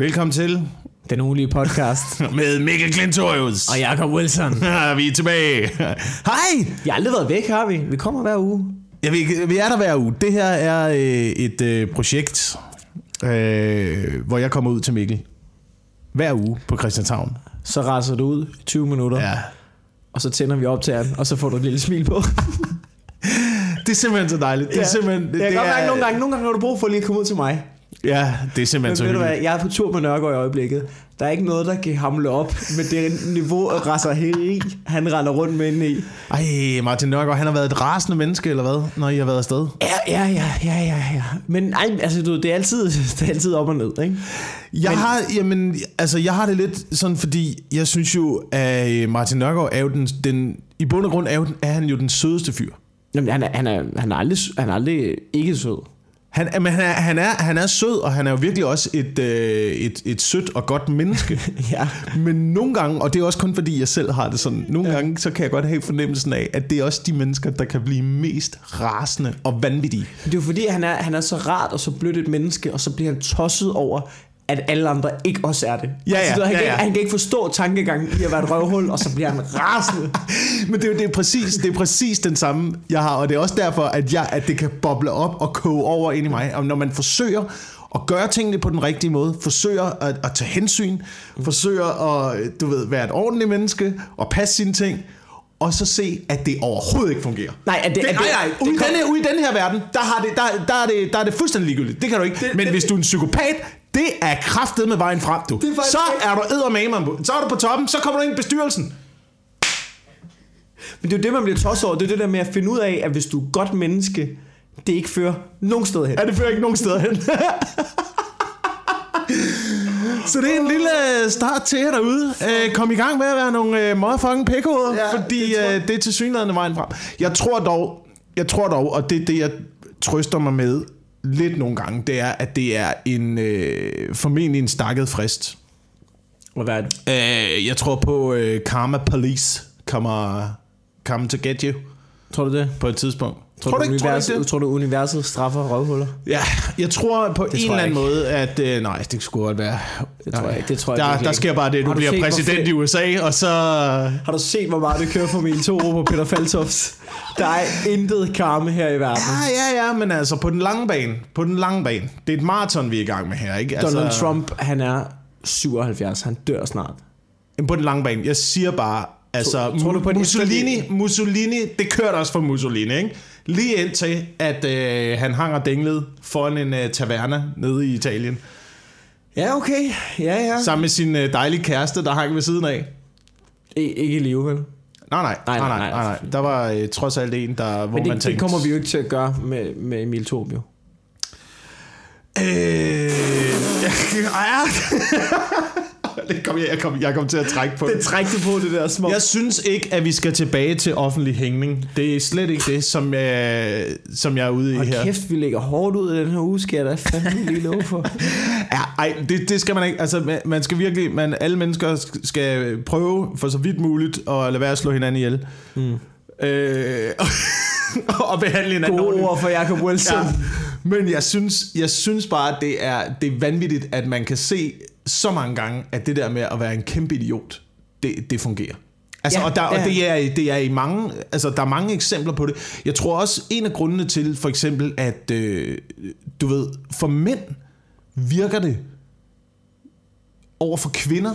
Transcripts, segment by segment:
Velkommen til Den ugenlige podcast. med Mikkel Klintorius. og Jacob Wilson. Ja, vi er tilbage. Hej! Vi har aldrig været væk, har vi? Vi kommer hver uge. Ja, vi, vi er der hver uge. Det her er øh, et øh, projekt, øh, hvor jeg kommer ud til Mikkel hver uge på Christianshavn. Så raser du ud i 20 minutter, Ja. og så tænder vi op til og så får du et lille smil på. Det er simpelthen så dejligt. Det er simpelthen... jeg kan godt mærke, nogle gange, nogle gange har du brug for lige at komme ud til mig. Ja, det er simpelthen så hvad, hyggeligt. jeg er på tur med Nørgaard i øjeblikket. Der er ikke noget, der kan hamle op med det niveau af raseri, han render rundt med inde i. Ej, Martin Nørgaard, han har været et rasende menneske, eller hvad, når I har været afsted? Ja, ja, ja, ja, ja, ja. Men nej, altså, du, det, er altid, det er altid op og ned, ikke? Jeg Men- har, jamen, altså, jeg har det lidt sådan, fordi jeg synes jo, at øh, Martin Nørgaard er jo den, den i bund og grund er, jo, er han jo den sødeste fyr. Jamen, han er, han er, han er, aldrig, han er aldrig ikke sød. Han, er- men han, er, han, er, han er sød, og han er jo virkelig også et, øh, et, et sødt og godt menneske. Ja. Men nogle gange, og det er også kun fordi jeg selv har det sådan, nogle ja. gange så kan jeg godt have fornemmelsen af, at det er også de mennesker, der kan blive mest rasende og vanvittige. Det er jo fordi, han er, han er så rart og så blødt et menneske, og så bliver han tosset over, at alle andre ikke også er det. Ja, ja, altså, du ved, han, ja, kan ja. Ikke, han kan ikke forstå tankegangen i at være et røvhul, og så bliver han rasende. Men det er, det er, præcis, det er præcis den samme, jeg har, og det er også derfor, at, jeg, at det kan boble op og koge over ind i mig. Og når man forsøger at gøre tingene på den rigtige måde, forsøger at, at tage hensyn, forsøger at du ved, være et ordentligt menneske og passe sine ting, og så se, at det overhovedet ikke fungerer. Nej, at det- det, at det- nej, nej. det Ude, i kom- den her, ude i den her verden, der, har det, der, der, er det, der er det fuldstændig ligegyldigt. Det kan du ikke. Det- Men det- hvis du er en psykopat, det er kraftet med vejen frem, du. Det er faktisk så ikke- er du eddermame, så er du på toppen, så kommer du ind i bestyrelsen. Men det er jo det, man bliver tosset over. Det er det der med at finde ud af, at hvis du er godt menneske, det ikke fører nogen sted hen. Ja, det fører ikke nogen steder hen. Så det er en lille øh, start til jer derude. Øh, Kom i gang med at være nogle øh, motherfucking pækhoveder, Ja, fordi det tror øh, det er til synligheden vejen frem. Jeg tror dog, jeg tror dog, og det er det, jeg trøster mig med lidt nogle gange, det er, at det er en øh, formentlig en stakket frist. Og hvad er det? Øh, jeg tror på øh, Karma Police kommer come to get you Tror du det? på et tidspunkt. Tror, Tror du, du ikke, tror du ikke det? tror du, universet straffer røvhuller? Ja, jeg tror på Det en tror eller jeg anden måde, at... Øh, nej, det skulle godt være... Det tror jeg ikke. Det tror jeg der, virkelig der ikke. sker bare det, du, bliver set, præsident i USA, og så... Har du set, hvor meget det kører for mil 2 på Peter Faltofs? Der er intet karme her i verden. Ja, ja, ja, men altså på den lange bane, på den lange bane. Det er et maraton, vi er i gang med her, ikke? Altså, Donald Trump, han er 77. Han dør snart. Jamen, På den lange bane. Jeg siger bare, altså... Tror- tror du på, Mussolini, Mussolini, det kørte også for Mussolini, ikke? Lige indtil, at øh, han hang og dinglede foran en øh, taverna nede i Italien. Ja, okay. Ja, ja. Sammen med sin øh, dejlige kæreste, der hang ved siden af. I, ikke i live, vel? Nej, nej, nej, nej, nej, nej, nej. Der var øh, trods alt en, der, hvor Men man det, det tænkte... kommer vi jo ikke til at gøre med, med Emil jo. Øh, ja, det kom jeg, jeg, kom, jeg kom til at trække på. Det træk du på, det der små. Jeg synes ikke, at vi skal tilbage til offentlig hængning. Det er slet ikke det, som jeg, som jeg er ude i Hold her. kæft, vi ligger hårdt ud i den her uge, skal jeg da fandme lige love for. Ja, ej, det, det skal man ikke. Altså, man- skal virkelig, man, alle mennesker sk- skal prøve for så vidt muligt at lade være at slå hinanden ihjel. Mm. Øh, og behandle hinanden Gode ordentligt. ord for Jacob Wilson. Ja. Men jeg synes, jeg synes bare, at det er, det er vanvittigt, at man kan se så mange gange, at det der med at være en kæmpe idiot, det, det fungerer. Altså, Ja, ja, og der, ja. og det, er, det er i mange, altså, der er mange eksempler på det. Jeg tror også, en af grundene til, for eksempel, at øh, du ved, for mænd virker det over for kvinder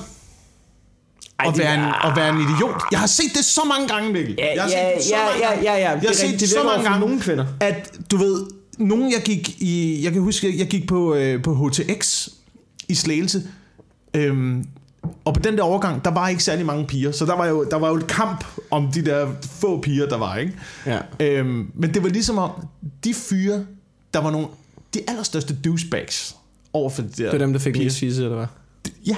Ej, at være, en, at være en idiot. Jeg har set det så mange gange, Mikkel. Ja, jeg har ja, set det så ja, mange ja, gange. ja, ja. Jeg har set det så mange gange, nogle kvinder. at du ved, nogen jeg gik i, jeg kan huske, jeg gik på, øh, på HTX i Slagelse, øhm, og på den der overgang, der var ikke særlig mange piger, så der var jo, der var jo et kamp om de der få piger, der var, ikke? Ja. Øhm, men det var ligesom om, de fyre, der var nogle, de allerstørste douchebags over for de der Det var dem, der fik piger. mest fisse, eller hvad? Ja.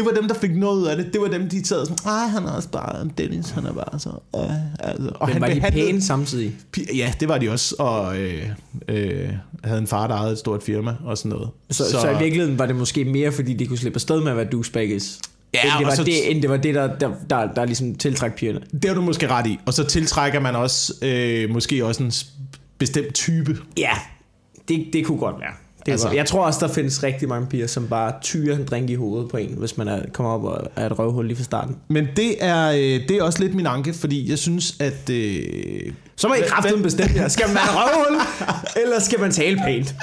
Det var dem, der fik noget ud af det. Det var dem, de taget sådan, ej, han er også bare en Dennis, han er bare så... Øh, altså. Og Men han var de pæne samtidig? Ja, det var de også, og øh, øh, havde en far, der ejede et stort firma og sådan noget. Så, så, så i virkeligheden var det måske mere, fordi de kunne slippe afsted med at være douchebags. Ja, end det var, så- det, end det, var det, der, der, der, der ligesom tiltræk pigerne. Det har du måske ret i. Og så tiltrækker man også, øh, måske også en bestemt type. Ja, det, det kunne godt være. Det Altså- altså. Jeg tror også, der findes rigtig mange piger, som bare tyrer en drink i hovedet på en, hvis man er, kommer op og er et røvhul lige fra starten. Men det er, øh, det er også lidt min anke, fordi jeg synes, at... Øh, Så må I kraften bestemme jer. Skal man være et røvhul, eller skal man tale pænt?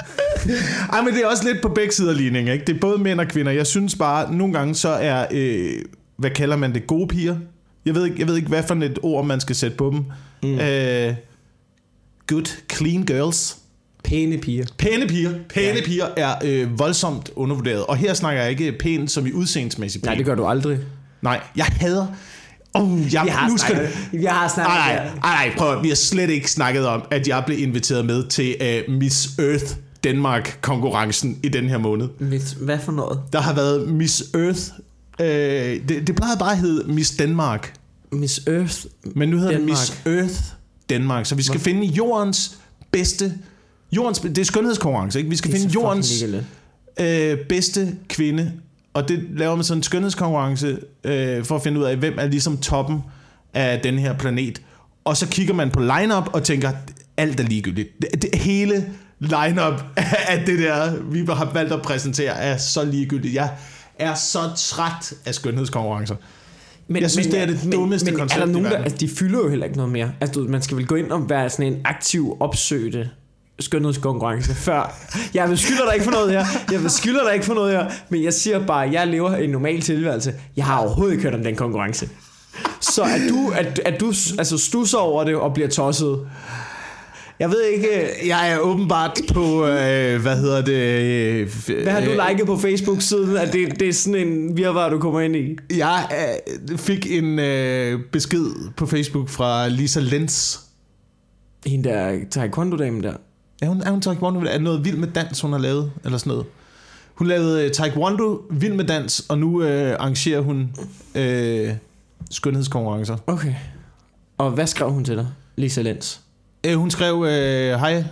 Ej, men det er også lidt på begge sider ligningen, ikke? Det er både mænd og kvinder. Jeg synes bare, nogle gange så er, øh, hvad kalder man det, gode piger. Jeg ved, ikke, jeg ved ikke, hvad for et ord, man skal sætte på dem. Mm. Øh, good, clean girls. Pæne piger. Pæne piger. Pæne ja. Piger er øh, voldsomt undervurderet. Og her snakker jeg ikke pæn som i udseendsmæssigt pæn. Nej, det gør du aldrig. Nej, jeg hader... Oh, jeg, Vi har nu skal snakket, vi har snakket nej, ej, nej, prøv Vi har slet ikke snakket om, at jeg blev inviteret med til uh, Miss Earth Danmark-konkurrencen i den her måned. Miss- Hvad for noget? Der har været Miss Earth. Uh, det, det plejede bare at hedde Miss Danmark. Miss Earth. Men nu hedder Danmark. det Miss Earth Danmark. Så vi skal finde jordens bedste... Jordens, det er skønhedskonkurrence, ikke? Vi skal finde jordens øh, bedste kvinde, og det laver man sådan en skønhedskonkurrence øh, for at finde ud af, hvem er ligesom toppen af den her planet. Og så kigger man på lineup og tænker, alt er ligegyldigt. Det, det hele lineup af det der, vi har valgt at præsentere, er så ligegyldigt. Jeg er så træt af skønhedskonkurrencer. Men, Jeg synes, det er det dummeste men, koncept er der nogen, der, altså, de fylder jo heller ikke noget mere. Altså, du, man skal vel gå ind og være sådan en aktiv, opsøgte skønhedskonkurrence før. Jeg beskylder dig ikke for noget her. Jeg beskylder dig ikke for noget her. Men jeg siger bare, at jeg lever en normal tilværelse. Jeg har overhovedet ikke hørt om den konkurrence. Så at du, at, at du altså, stusser over det og bliver tosset. Jeg ved ikke, Jeg er åbenbart på, øh, hvad hedder det? Øh, hvad har du liket på Facebook siden, at det, det er sådan en virvar, du kommer ind i? Jeg øh, fik en øh, besked på Facebook fra Lisa Lenz. Hende der taekwondo-damen der. Er hun, er hun taekwondo? Er det noget vild med dans, hun har lavet? Eller sådan noget? Hun lavede øh, taekwondo, vild med dans, og nu øh, arrangerer hun øh, skønhedskonkurrencer. Okay. Og hvad skrev hun til dig? Lisa Lenz. Øh, hun skrev, øh, hej,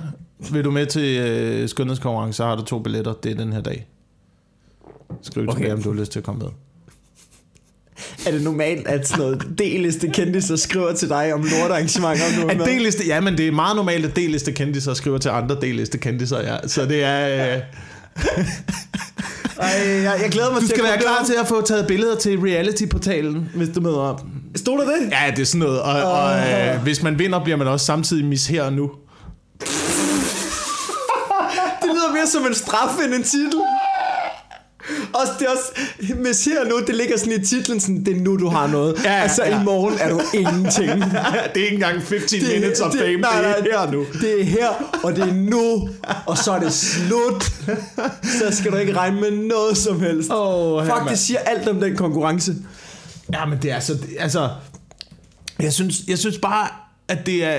vil du med til øh, skønhedskonkurrence, så har du to billetter, det er den her dag. Skriv okay. Okay. tilbage, om du har lyst til at komme med. Er det normalt, at sådan noget D-liste kendte skriver til dig om lortarrangementer, om du At? D-liste, ja, men det er meget normalt, at D-liste kendiser skriver til andre D-liste kendiser, ja. Så det er... Øh, Ej, jeg, jeg glæder mig du til skal at være klar til at få taget billeder til reality-portalen, hvis du møder op. Stod der det? Ja, det er sådan noget. Og, og øh, hvis man vinder, bliver man også samtidig mis her og nu. Det lyder mere som en straf end en titel. Også, det er også, hvis her nu, det ligger sådan i titlen, sådan, det er nu, du har noget. Ja, altså, ja. i morgen er du ingenting. det er ikke engang 15 det, minutes of fame, det, nej, det er nej, her nu. Det er her, og det er nu, og så er det slut. Så skal du ikke regne med noget som helst. Åh, Fuck, det siger alt om den konkurrence. Ja, men det er så... det- Altså, jeg synes, jeg synes bare, at det er,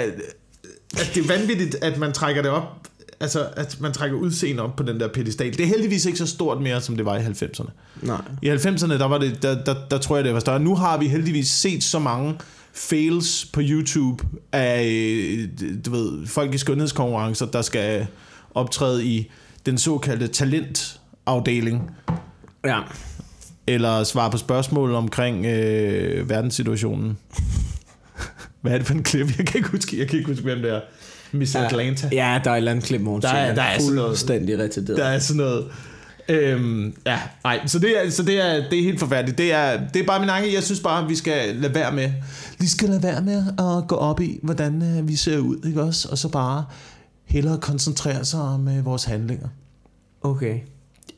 at det er vanvittigt, at man trækker det op. Altså, at man trækker udseende op på den der pedestal. Det er heldigvis ikke så stort mere, som det var i 90'erne. Nej. I 90'erne, der, var det, der, der, der tror jeg, det var større. Nu har vi heldigvis set så mange fails på YouTube af, øh, du ved, folk i skønhedskonkurrencer, der skal optræde i den såkaldte talentafdeling, Ja. eller svare på spørgsmål omkring øh, verdenssituationen. Hvad er det for en klip? Jeg kan ikke huske, jeg kan ikke huske hvem det er. Miss Atlanta. Ja, der er et eller andet klip, Der er- der er noget. fuldstændig retarderet. Der er sådan noget... Øhm, ja, nej, så det er, så det er, det er helt forfærdeligt. Det er, det er bare min anke. Jeg synes bare, at vi skal lade være med. Vi skal lade være med at gå op i, hvordan øh, vi ser ud, ikke også? Og så bare hellere koncentrere sig om øh, vores handlinger. Okay.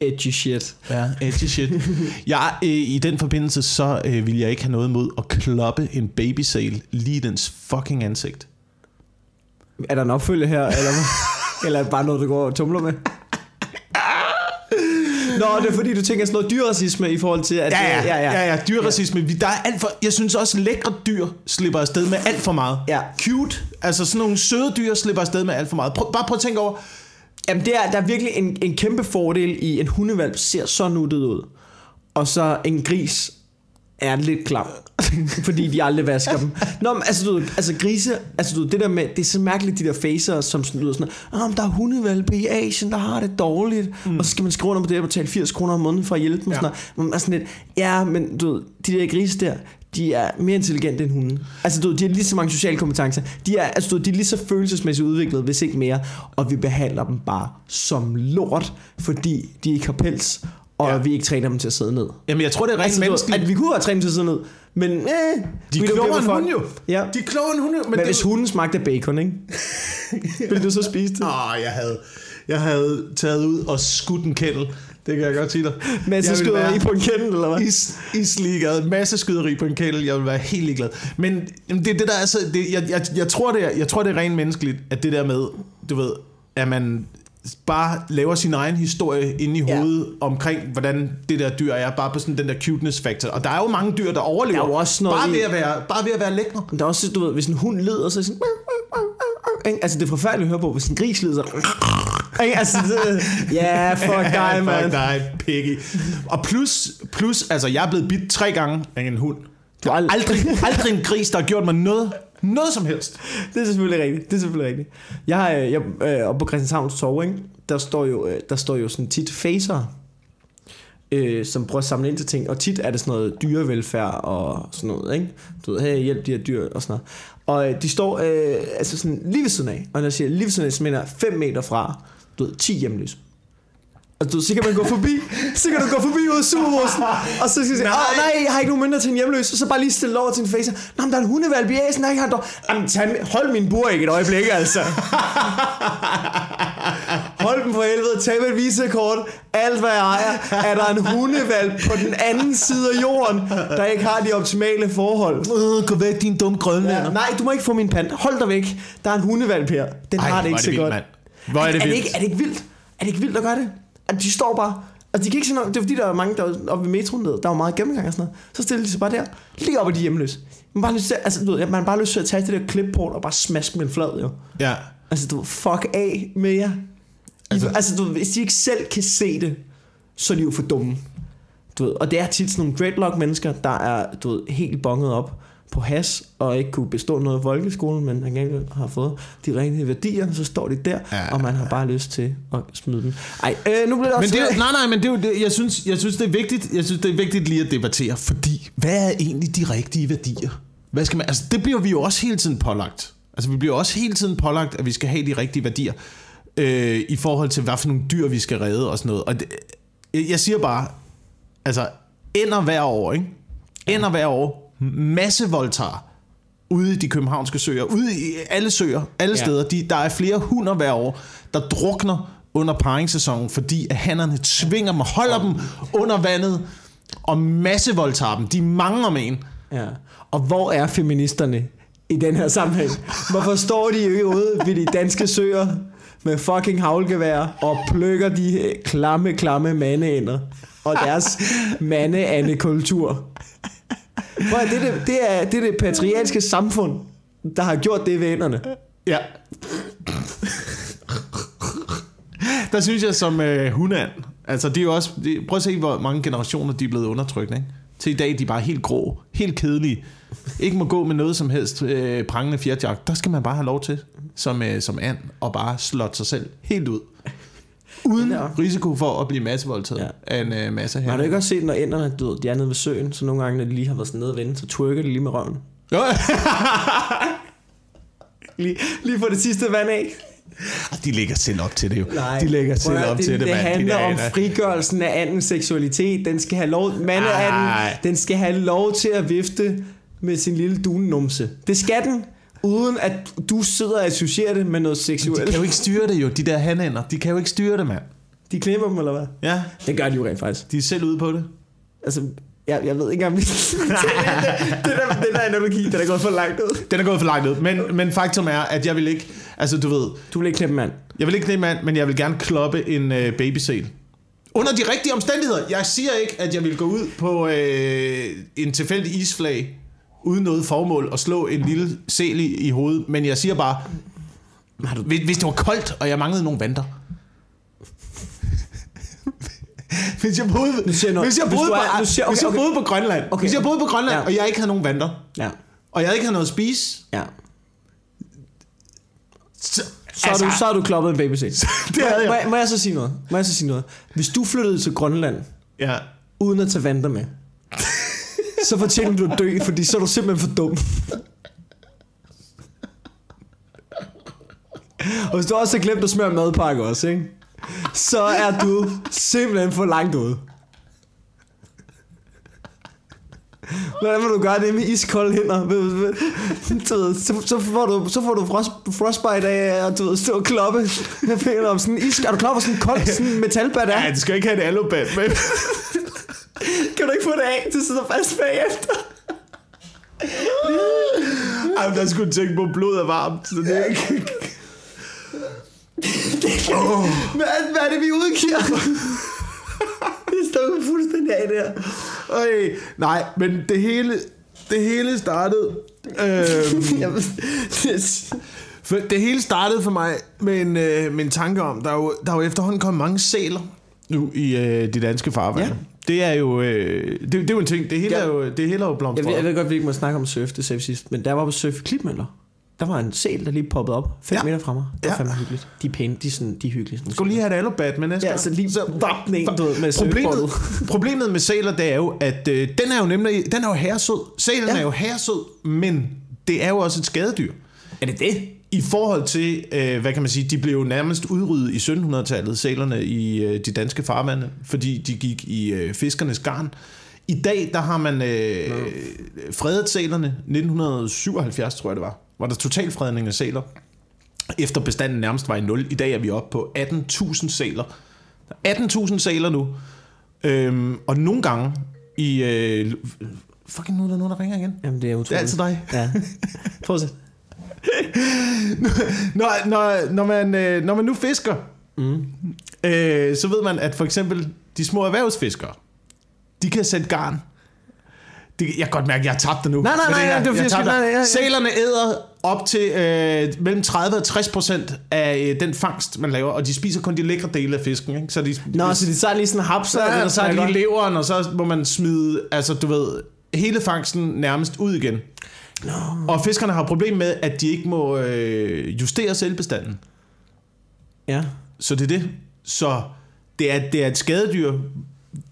Edgy shit. Ja, edgy shit. Jeg, øh, I den forbindelse, så øh, vil jeg ikke have noget mod at kloppe en babysale lige i dens fucking ansigt. Er der en opfølge her, eller eller er det bare noget, du går og tumler med? Nå, det er fordi, du tænker sådan noget dyrracisme i forhold til, at... Ja, ja, øh, ja, ja, ja dyrracisme. Vi- Der er alt for, jeg synes også, lækre dyr slipper afsted med alt for meget. Ja. Cute, altså sådan nogle søde dyr slipper afsted med alt for meget. Prøv, bare prøv at tænke over, Jamen, det er, der er virkelig en, en kæmpe fordel i, en hundevalp ser så nuttet ud. Og så en gris er lidt klam. fordi de aldrig vasker dem. Nå, men altså, du, ved, altså grise, altså du, ved, det der med, det er så mærkeligt, de der facer, som sådan lyder sådan, oh, der er hundevalpe i Asien, der har det dårligt, mm. og så skal man skrive under på det og betale 80 kroner om måneden for at hjælpe dem. Ja. Sådan noget. Sådan lidt, ja, men du ved, de der grise der, de er mere intelligente end hunden. Altså, du de har lige så mange sociale kompetencer. De er, altså, du de er lige så følelsesmæssigt udviklet, hvis ikke mere. Og vi behandler dem bare som lort, fordi de ikke har pels, og Ja. vi ikke træner dem til at sidde ned. Jamen, jeg tror, det er rent Altså, menneskeligt. at vi kunne have trænet dem til at sidde ned, men eh, De er klogere end hunden jo. Ja. De er klogere end hunde, men, Men det hvis hunden smagte bacon, ikke? Vil du så spise det? Åh, jeg havde, jeg havde taget ud og skudt en kennel. Det kan jeg godt sige dig. Men så Jeg ville skyder være I på en kende, eller hvad? Is, isligeglad. Masse skyderi på en kennel. Jeg vil være helt ligeglad. Men det, er det der er så, det, jeg, jeg, jeg, tror, det er, jeg tror, det er rent menneskeligt, at det der med, du ved, at man bare laver sin egen historie inde i Ja. hovedet omkring, hvordan det der dyr er, bare på sådan den der cuteness factor. Og der er jo mange dyr, der overlever, Der er jo også noget bare, i- ved at være, bare ved at være lækre. Der er også, du ved, hvis en hund lider, så er sådan... Altså, det er forfærdeligt at høre på, hvis en gris lider, så... Altså, det, ja, fuck dig, Fuck man. dig, Piggy. Og plus, plus, altså jeg er blevet bidt tre gange af en hund. Du aldrig... Aldrig, aldrig en gris, der har gjort mig noget, noget som helst. Det er selvfølgelig rigtigt. Det er selvfølgelig rigtigt. Jeg har, øh, jeg, øh, oppe på Christianshavns Torv, ikke? Der står jo, øh, der står jo sådan tit facer, øh, som prøver at samle ind til ting. Og tit er det sådan noget dyrevelfærd og sådan noget, ikke? Du ved, hey, hjælp de her dyr og sådan noget. Og øh, de står øh, altså sådan lige ved siden af. Og når jeg siger lige ved siden af, så mener jeg 5 meter fra, du ved, 10 hjemløse. Og du, så kan man gå forbi, så kan du gå forbi ud af superhusen, og så skal du sige, Nej. nej. nej, jeg har ikke nogen mindre til en hjemløs, og så bare lige stille over til en facer. Nå, men der er en hundevalg i æsen, der ikke har dog. Jamen, tag, hold min bur ikke et øjeblik, altså. Hold dem for helvede, tag med et visekort, alt hvad jeg ejer, er der en hundevalg på den anden side af jorden, der ikke har de optimale forhold. Øh, gå væk, din dumme grønlænder. Ja, nej, du må ikke få min pant. Hold dig væk. Der er en hundevalg her. Den Ej, har det ikke er så vildt, godt. mand. Hvor er det er, det vildt. ikke, er det ikke vildt? Er det ikke vildt at gøre det? At de står bare... Altså, de kan ikke se noget. Det er fordi, der er mange, der er oppe ved metroen, der der er jo meget gennemgang og sådan noget. Så stiller de sig bare der, lige op af de hjemløse. Man bare lyst til, altså, du ved, man bare lyst til at tage det der clipport og bare smaske med en flad, jo. Ja. Altså, du fuck af med jer. Altså, Altså- altså du hvis de ikke selv kan se det, så er de jo for dumme. Du ved, og det er tit sådan nogle dreadlock-mennesker, der er du ved, helt bonget op på has, og ikke kunne bestå noget i folkeskolen, men han ikke har fået de rigtige værdier, så står de der, Ja. og man har bare lyst til at smide dem. Ej, øh, nu bliver det Men også... det, er- nej, nej, men det er jo det, jeg synes, jeg synes, det er vigtigt, jeg synes, det er vigtigt lige at debattere, fordi hvad er egentlig de rigtige værdier? Hvad skal man, altså det bliver vi jo også hele tiden pålagt. Altså vi bliver også hele tiden pålagt, at vi skal have de rigtige værdier, øh, i forhold til, hvad for nogle dyr vi skal redde og sådan noget. Og det, jeg jeg siger bare, altså ender hver år, ikke? Ender hver år, masse voldtager ude i de københavnske søer, ude i alle søer, alle Ja. steder. De, der er flere hunder hver år, der drukner under paringssæsonen, fordi at hannerne tvinger dem holder dem under vandet og masse voldtager dem. De mangler med en. Ja. Og hvor er feministerne i den her sammenhæng? Hvorfor står de ikke ude ved de danske søer med fucking havlgevær og plukker de klamme, klamme mandeænder og deres mandeande-kultur? Prøv, det, det, det, er, det er det patriarkalske samfund, der har gjort det ved ænderne. Ja. Der synes jeg som øh, hundand, altså det er jo også, de, prøv at se, hvor mange generationer de er blevet undertrykt, ikke? Til i dag, de er bare helt grå, helt kedelige. Ikke må gå med noget som helst øh, prangende fjertjagt. Der skal man bare have lov til, som, øh, som and, og bare slå sig selv helt ud. Uden Ja. risiko for at blive massevoldtaget ja. Af en øh, masse Har her. du ikke også set, når ænderne, du ved, de er nede ved søen, så nogle gange, når de lige har været sådan nede og vende, så twerker de lige med røven. Jo, Lige, lige for det sidste vand af. de lægger selv op til det jo. de lægger selv op det, til det, det mand. De handler der om frigørelsen af andens seksualitet. Den skal have lov, Ej. mandeanden, den skal have lov til at vifte med sin lille dunenumse. Det skal den, uden at du sidder og associerer det med noget De seksuelt. kan jo ikke styre det jo, de der hanænder. De kan jo ikke styre det, mand. De klipper dem, eller hvad? Ja, Det gør de jo rent faktisk. de er selv ude på det. Altså, jeg, jeg ved ikke engang, det, det, det der, den der analogi, den er gået for langt ud. Den er gået for langt ud, men, men faktum er, at jeg vil ikke, altså du ved, Du vil ikke klippe mand. jeg vil ikke knæppe mand, men jeg vil gerne kloppe en øh, babysæl. Under de rigtige omstændigheder. Jeg siger ikke, at jeg vil gå ud på øh, en tilfældig isflag, uden noget formål, og slå en lille sæl i, i hovedet, men jeg siger bare, hvis, hvis det var koldt, og jeg manglede nogle vanter, hvis jeg boede, Nu siger jeg noget. hvis jeg Hvis boede, på, er- nu siger- hvis okay, jeg okay. boede på Grønland, Okay. hvis jeg boede på Grønland, Ja. og jeg ikke havde nogen vanter, Ja, og jeg ikke havde noget at spise, ja. så, Så har, du, så har du kloppet en babysæt. det havde Må, jeg. jeg- må jeg så sige noget? Må jeg så sige noget? Hvis du flyttede til Grønland, Ja. uden at tage vanter med, så fortjener du at dø, fordi så er du simpelthen for dum. Og hvis du også har glemt at smøre madpakke også, ikke? så er du simpelthen for langt ude. Hvordan vil du gøre det med iskolde hænder? Så, så, får du, så får du frost, frostbite af at du ved, stå og kloppe med fingrene om sådan en is. Er du klar for sådan en kold sådan metalbat af? Ja, du skal ikke have et alubat men... Kan du ikke få det af? Du sidder fast bagefter. Ej, der skulle tænke på, at blod er varmt. Så det er ikke... Hvad, hvad er det, vi udgiver? det står fuldstændig af der. Øj, nej, men det hele, det hele startede... Øh, det, for det hele startede for mig med en, øh, med en tanke om, der er, jo, der er jo efterhånden kommet mange sæler nu i øh, de danske farvande. Ja. Det er jo det, det er jo en ting. Det hele Ja. er jo det hele er jo jeg, blomstret. ved, jeg ved godt, vi ikke må snakke om surf, det sagde vi sidst, men der var på surf i Klitmøller. Der var en sæl, der lige poppede op 5 Ja. meter fra mig. Det var Ja. fandme hyggeligt. De er pæne, de er, sådan, de er hyggelige. Sådan. Skulle lige have et alubat med næste Ja, så lige så den en, du ved, med Problemet, problemet med sæler, det er jo, at øh, den er jo nemlig, den er jo herresød. Sælen. Ja. er jo herresød, men det er jo også et skadedyr. Er det det? I forhold til, øh, hvad kan man sige, de blev jo nærmest udryddet i 1700-tallet, sælerne i øh, de danske farvande, fordi de gik i øh, fiskernes garn. I dag, der har man øh, fredet sælerne, 1977 tror jeg det var, var der totalfredning af sæler, efter bestanden nærmest var i nul. I dag er vi oppe på 18.000 sæler. Der er 18.000 sæler nu, øhm, og nogle gange i... Øh, fucking nu er der nogen, der ringer igen. Jamen, det er utroligt. Det er altid dig. Ja. Fortsæt. Når, når, når, man, øh, når man nu fisker, mm. øh, så ved man, at for eksempel de små erhvervsfiskere, de kan sætte garn. Det, jeg kan godt mærke, at jeg har tabt det nu. Nej, nej, nej, det her. det var Jeg jeg nej, nej, nej. Sælerne æder op til øh, mellem 30 og 60 procent af øh, den fangst, man laver, og de spiser kun de lækre dele af fisken. Ikke? Så de, Nå, så de tager lige sådan en hapser, så, eller så er sådan de leveren, og så må man smide, altså du ved, hele fangsten nærmest ud igen. Og fiskerne har problem med, at de ikke må øh, justere selvbestanden. Ja. Så det er det. Så det er, det er et skadedyr.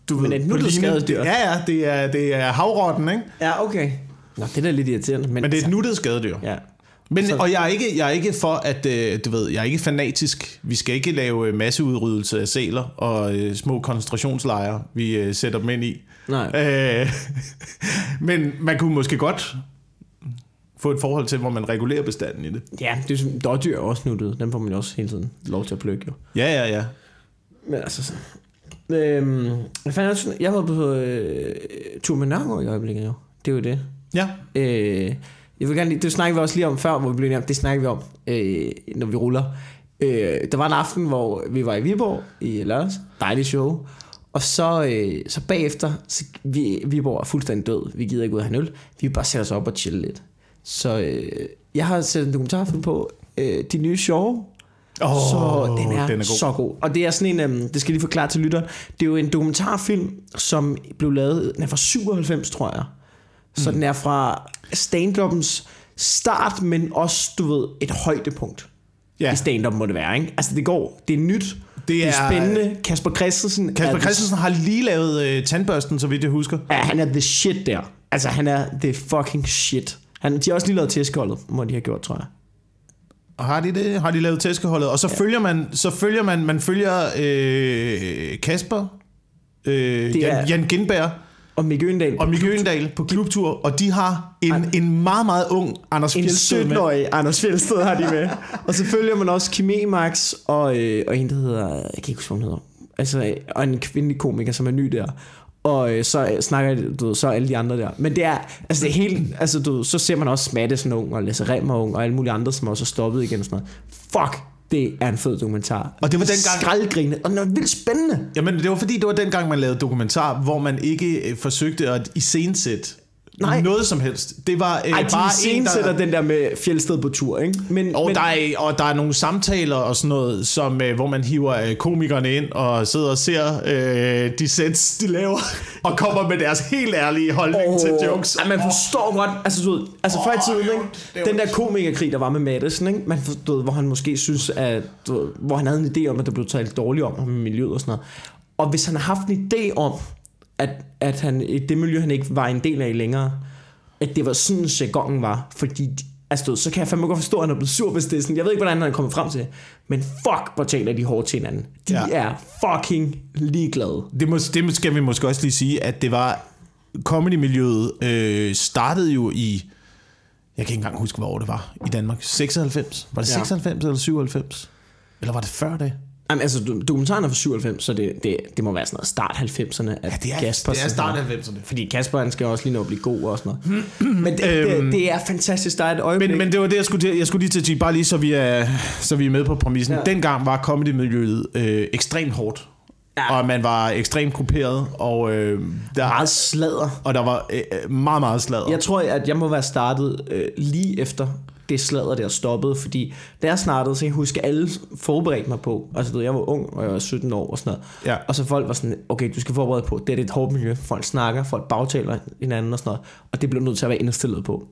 Du Men et på nuttet skadedyr? Ja, ja, det er, det er havrotten, ikke? Ja, okay. Nå, det er da lidt irriterende. Men, Men det er et nuttet skadedyr. Ja. Men, Så- og jeg er, ikke, jeg er ikke for, at øh, du ved, jeg er ikke fanatisk. Vi skal ikke lave øh, masseudryddelse af sæler og øh, små koncentrationslejre, vi øh, sætter dem ind i. Nej. Øh, men man kunne måske godt få et forhold til, hvor man regulerer bestanden i det. Ja, det er dårdyr er også nuttet. Dem får man jo også hele tiden lov til at plukke, jo. Ja, ja, ja. Men altså sådan... Øhm, er det sådan- jeg var på øh, tur med Nørgaard i øjeblikket, jo. Det er jo det. Ja, Øh, jeg vil gerne lige, det snakkede vi også lige om før, hvor vi blev om, det snakker vi om, øh, når vi ruller. Øh, der var en aften, hvor vi var i Viborg i lørdags. Dejligt show. Og så, øh, så bagefter, så vi, Viborg er fuldstændig død. Vi gider ikke ud og have en øl. Vi bare sætte os op og chille lidt. Så øh, jeg har sat en dokumentarfilm på, øh, de nye show, oh, så den er, den er god. så god. Og det er sådan en, um, det skal lige forklare til lytteren, det er jo en dokumentarfilm, som blev lavet, den er fra 97, tror jeg. Så mm. den er fra stand-upens start, men også, du ved, et højdepunkt. Ja. I stand-up må det være, ikke? Altså det går, det er nyt, det, det er, er- spændende. Kasper Christensen Kasper er, Christensen har lige lavet øh, tandbørsten, så vidt jeg husker. Ja, han er the shit der. Altså han er the fucking shit. Han, de har også lige lavet tæskeholdet, må de have gjort, tror jeg. Og har de det? Har de lavet tæskeholdet? Og så ja. følger man, så følger man, man følger øh, Kasper, øh, Det er- Jan, Jan Gindberg Og Mikke Øndal. og Mikke Øgendal på klubtur, og de har en, en meget, meget ung Anders En Fjeldsted med. 17-årig Anders Fjeldsted har de med. og så følger man også Kim Max og, øh, og en, der hedder... Jeg kan ikke huske, hvad hun hedder. Altså, og en kvindelig komiker, som er ny der. Og øh, så øh, snakker du ved, så alle de andre der. Men det er, altså det er helt, altså du ved, så ser man også Madison ung, og Lasse Remmer ung, og alle mulige andre, som også er stoppet igen og sådan noget. Fuck, det er en fed dokumentar. Og det var dengang- Skraldgrine, og den er vildt spændende. Jamen, det var fordi, det var dengang, man lavede dokumentar, hvor man ikke øh, forsøgte at iscenesætte Nej. noget som helst. Det var øh, Ej, de bare en, der... den der med Fjeldsted på tur, ikke? Men, Og, men, der er, og der er nogle samtaler og sådan noget, som, øh, hvor man hiver øh, komikerne ind og sidder og ser øh, de sets, de laver, og kommer med deres helt ærlige holdning oh, til jokes. Ej, man forstår godt, altså du ved, altså før i tiden, ikke? den der komikerkrig, der var med Madison, ikke? Man for, du ved, hvor han måske synes, at, du ved, hvor han havde en idé om, at der blev talt dårligt om ham i miljøet og sådan noget. Og hvis han har haft en idé om, at, at han, det miljø, han ikke var en del af længere, at det var sådan, jargonen var. Fordi, altså, så kan jeg fandme godt forstå, at han er blevet sur, hvis det er sådan. Jeg ved ikke, hvordan han er kommet frem til det. Men fuck, hvor taler de hårdt til hinanden. De Ja. ja. er fucking ligeglade. Det, må, det skal vi måske også lige sige, at det var comedy-miljøet øh, startede jo i, jeg kan ikke engang huske, hvor det var i Danmark. 96? Var det Ja. 96 eller 97? Eller var det før det? Jamen, altså, do- dokumentaren er fra 97, så det, det, det må være sådan noget start 90'erne. At Ja, det er, Kasper, det er start her- 90'erne. Fordi Kasper, han skal også lige nå at blive god og sådan noget. Men det, Øhm. det, det er fantastisk. Der er et øjeblik. Men, men det var det, jeg skulle, til, jeg skulle lige til at sige, bare lige så vi er, så vi er med på præmissen. Ja. Dengang var comedy-miljøet øh, ekstremt hårdt. Ja. Ja. Og man var ekstremt grupperet, og, øh, der, meget sladder. og der var øh, meget, meget sladder. Jeg tror, at jeg må være startet øh, lige efter det sladder der stoppede, fordi da jeg startede, så kan jeg huske, at alle forberedte mig på, altså du ved, jeg var ung, og jeg var 17 år og sådan noget, Ja. og så folk var sådan, okay, du skal forberede på, det er et hårdt miljø, folk snakker, folk bagtaler hinanden og sådan noget, og det blev nødt til at være indstillet på.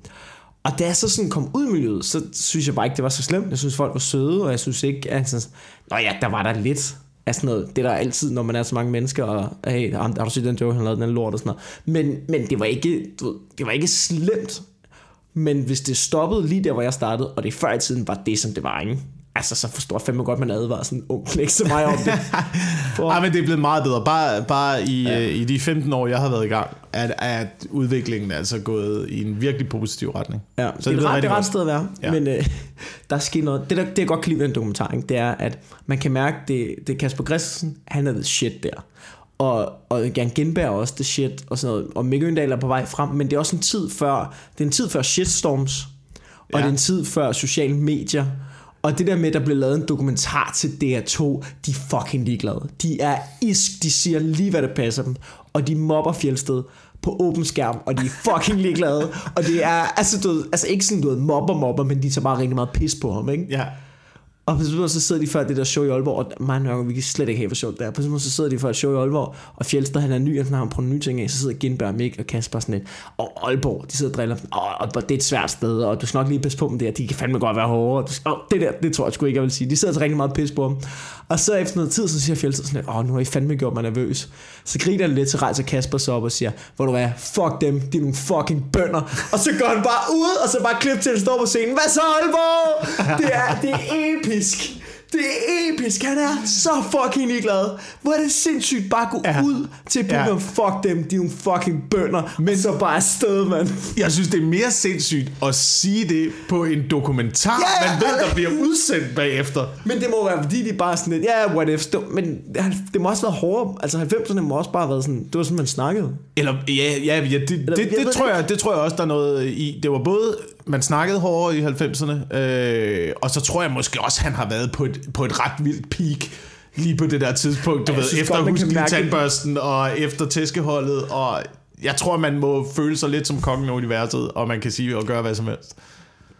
Og da jeg så sådan kom ud i miljøet, så synes jeg bare ikke, det var så slemt. Jeg synes, folk var søde, og jeg synes ikke, at sådan, Nå ja, der var der lidt af sådan noget. Det er der altid, når man er så mange mennesker, og hey, har du set den joke, han lavede den lort og sådan noget. Men, men det var ikke, du det var ikke slemt. Men hvis det stoppede lige der, hvor jeg startede, og det før i tiden var det, som det var, ikke? Altså, så forstår jeg fandme godt, man advarer sådan en ung knæk som mig om det. For, Ej, men det er blevet meget bedre. Bare, bare i, ja. øh, i de 15 år, jeg har været i gang, at, at udviklingen er altså gået i en virkelig positiv retning. Ja, Så det, det er ret, det ret sted at være. Ja. Men øh, der er sket noget. Det, der, det jeg godt kan lide ved den dokumentar, ikke, det er, at man kan mærke, det, det er Kasper Christensen, han er the shit der. Og, og Jan Genberg er også the shit, og sådan noget. Og Mikke Øndal er på vej frem, men det er også en tid før, det er en tid før shitstorms, og Ja. det er en tid før sociale medier, og det der med, at der blev lavet en dokumentar til DR2, de er fucking ligeglade. De er isk, de siger lige, hvad der passer dem. Og de mobber Fjeldsted på åben skærm, og de er fucking ligeglade. Og det er, altså, du altså ikke sådan, du ved, mobber, mobber, men de tager bare rigtig meget pis på ham, ikke? Ja. Og på et tidspunkt, så sidder de før det der show i Aalborg, og mig og vi kan slet ikke have for sjovt der. På et tidspunkt, så sidder de før et show i Aalborg, og Fjeldsted, han er ny, og han har prøvet nye ting af, så sidder Gindberg, Mik og Kasper sådan lidt, og Aalborg, de sidder og driller, og Aalborg, det er et svært sted, og du skal nok lige passe på dem der, de kan fandme godt være hårde, og du skal, åh, det der, det tror jeg sgu ikke, jeg vil sige. De sidder og rigtig meget pis på dem. Og så efter noget tid, så siger Fjeldsted sådan lidt, åh, nu har I fandme gjort mig nervøs. Så griner han lidt, så rejser Kasper sig op og siger, hvor du er, fuck dem, de er nogle fucking bønder. Og så går han bare ud, og så bare klip til, at står på scenen, hvad så Aalborg? Det er, det er episk. Det er episk. Han er så fucking ligeglad. Hvor er det sindssygt bare at gå Ja. ud til publikum. Ja. Ja. Fuck dem, de er nogle fucking bønder. Men så bare afsted, mand. Jeg synes, det er mere sindssygt at sige det på en dokumentar, Ja, man ved, der bliver udsendt bagefter. Men det må være, fordi de bare sådan lidt, ja, yeah, what if. Stå- Men det må også være hårdere. Altså 90'erne må også bare have været sådan, det var sådan, man snakkede. Eller, ja, ja, ja det, det, jeg det, ved det, tror det jeg, det tror jeg også, der er noget i. Det var både, man snakkede hårdere i 90'erne, øh, og så tror jeg måske også, han har været på et, på et ret vildt peak lige på det der tidspunkt, du Ja, jeg ved, synes efter man tandbørsten og efter tæskeholdet, og jeg tror, man må føle sig lidt som kongen af universet, og man kan sige og gøre hvad som helst.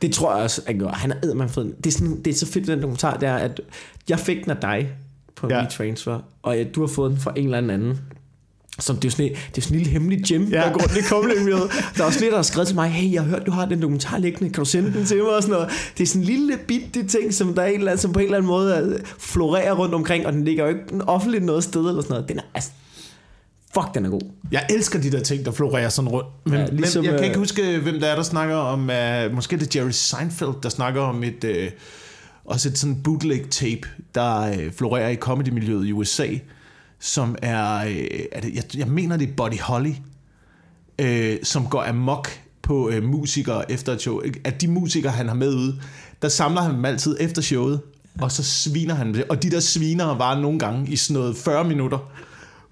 Det tror jeg også, at gør. Han er eddermand fed. Det er, sådan, det er så fedt, den dokumentar, det er, at jeg fik den af dig på Ja. transfer, og du har fået den fra en eller anden som det er sådan, et- det er sådan en lille hemmelig gym, Ja. der går rundt i kommelemiljøet. Der er også flere, der har skrevet til mig, hey, jeg har hørt, du har den dokumentar liggende, kan du sende den til mig? Og sådan noget. Det er sådan en lille bitte ting, som, der er en eller anden, som på en eller anden måde øh, florerer rundt omkring, og den ligger jo ikke offentligt noget sted eller sådan noget. Den er, altså, fuck, den er god. Jeg elsker de der ting, der florerer sådan rundt. Men, ja, ligesom, men jeg kan øh, ikke huske, hvem der er, der snakker om... Uh, måske er det Jerry Seinfeld, der snakker om et... Uh, også et sådan bootleg tape, der uh, florerer i comedy-miljøet i USA, som er... Uh, er det, jeg, jeg mener, det er Buddy Holly, uh, som går amok på uh, musikere efter et show. At de musikere, han har med ude, der samler han dem altid efter showet, og så sviner han dem. Og de der sviner var nogle gange i sådan noget 40 minutter,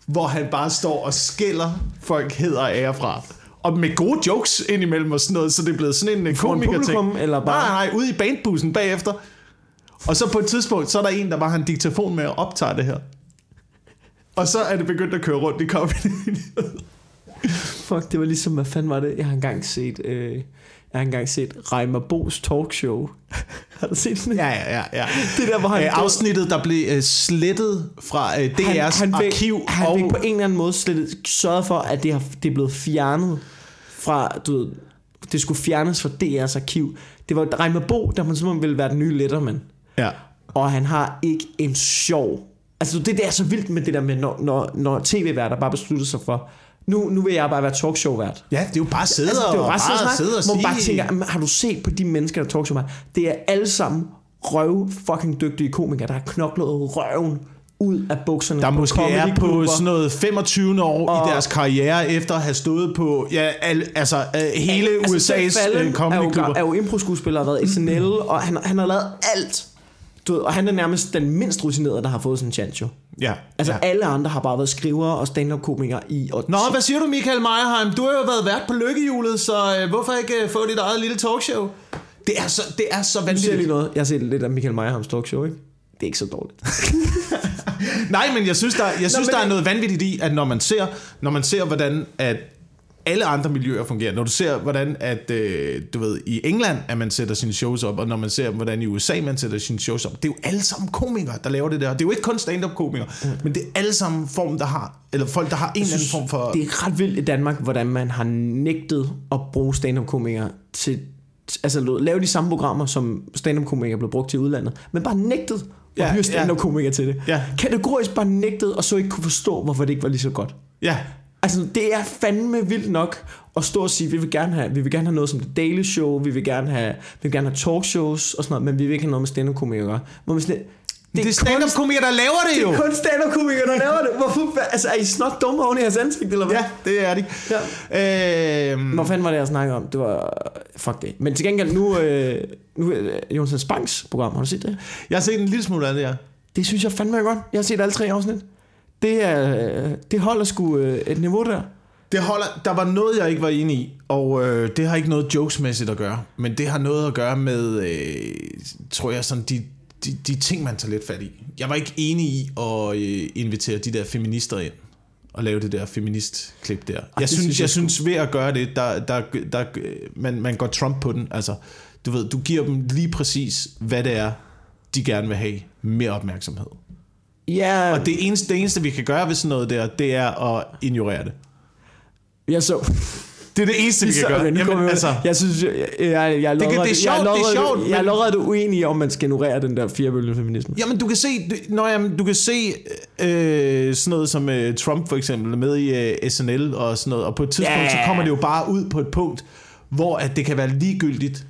hvor han bare står og skælder folk heder og ære fra. Og med gode jokes indimellem og sådan noget, så det er blevet sådan en øh, komiker ting. eller bare- Nej, nej, ude i bandbussen bagefter. Og så på et tidspunkt, så er der en, der bare har en diktafon med og optager det her. Og så er det begyndt at køre rundt i comedy. Fuck, det var ligesom, hvad fanden var det? Jeg har engang set, øh, jeg har engang set Reimer Bo's talkshow. har du set den? ja, ja, ja. ja. Det der, hvor han... Øh, afsnittet, der blev øh, slettet fra øh, DR's han, han arkiv. Vil, han og, på en eller anden måde slet sørge for, at det, har, det er blevet fjernet fra, du ved, det skulle fjernes fra DR's arkiv. Det var Reimer Bo, der man simpelthen ville være den nye Letterman. ja. Og han har ikke en sjov Altså det, det er så vildt med det der med, når, når, når tv-værter bare beslutter sig for, nu, nu vil jeg bare være talkshow-vært. Ja, det er jo bare sidde Altså, det er jo og, bare, bare, bare sidde og hvor man bare tænker, "Jamen, har du set på de mennesker, der talkshow vært? Det er alle sammen røv fucking dygtige komikere, der har knoklet røven ud af bukserne. der på måske er på sådan noget 25 år og, Og- i deres karriere, efter at have stået på ja, al, altså, uh, hele Altså, USA's uh, comedyklubber. er jo, er jo impro-skuespiller og har været i SNL, og han, han har lavet alt. Du ved, og han er nærmest den mindst rutinerede, der har fået sådan en chance jo. Ja, Altså ja. alle andre har bare været skrivere og stand-up-komikere i og Nå, hvad siger du, Michael Meyerheim? Du har jo været vært på lykkehjulet, så uh, hvorfor ikke uh, få dit eget lille talkshow? Det er så, det er så Nu siger jeg lige vanvittigt. noget. Jeg har set lidt af Michael Meyerhams talkshow, ikke? Det er ikke så dårligt. Nej, men jeg synes, der, jeg synes, men der er noget vanvittigt i, at når man ser, når man ser hvordan at alle andre miljøer fungerer, når du ser, hvordan at, øh, du ved, i England, at man sætter sine shows op, og når man ser, hvordan i USA, man sætter sine shows op, det er jo alle sammen komikere, der laver det der. Det er jo ikke kun stand-up-komikere, mm. men det er alle sammen form, der har, eller folk, der har en eller anden form for... Det er ret vildt i Danmark, hvordan man har nægtet at bruge stand-up-komikere til... Altså lave de samme programmer, som stand-up-komikere blev brugt til i udlandet. Men bare nægtet at Ja, ja, hyre ja. stand-up-komikere til det. Ja. Kategorisk bare nægtet, og så ikke kunne forstå, hvorfor det ikke var lige så godt. Ja, Altså, det er fandme vildt nok at stå og sige, vi vil gerne have, vi vil gerne have noget som The Daily Show, vi vil gerne have, vi vil gerne have talkshows og sådan noget, men vi vil ikke have noget med stand-up-komikere. Hvor man sådan, lidt, det, det er stand-up-komikere, der laver det jo. det er kun stand-up-komikere, der laver det. Hvorfor? Altså, er I snot dumme oven i jeres ansigt, eller hvad? Ja, det er de. Ja. Øhm, Hvor fanden var det, jeg snakkede om? Det var... Fuck det. Men til gengæld, nu... Øh, nu øh, Jonathan Spangs program, har du set det? jeg har set en lille smule af det, ja. Det synes jeg fandme er godt. Jeg har set alle tre afsnit. Det, er, øh, det holder sgu øh, et niveau der. Det holder, der var noget, jeg ikke var enig i, og øh, det har ikke noget jokesmæssigt at gøre, men det har noget at gøre med, øh, tror jeg, sådan de, de, de ting, man tager lidt fat i. Jeg var ikke enig i at øh, invitere de der feminister ind og lave det der feministklip der. Jeg det synes, synes jeg jeg synes ved at gøre det, der, der, der, man, man går Trump på den. Altså, du ved, du giver dem lige præcis, hvad det er, de gerne vil have. Mere opmærksomhed. Ja, Og det eneste, det eneste, vi kan gøre ved sådan noget der, det er at ignorere det. jeg så... Det er det eneste, vi kan gøre. Jamen, Jamen, altså, jeg synes, jeg, jeg, jeg, jeg, det er lodret- sjovt, jeg, det er sjovt, Jeg er lodret uenig om man skal ignorere den der firebølge feminisme. Jamen, du kan se, du, når, jamen, du kan se øh, sådan noget som øh, Trump for eksempel, er med i øh, SNL og sådan noget, og på et tidspunkt, Ja. så kommer det jo bare ud på et punkt, hvor at det kan være ligegyldigt.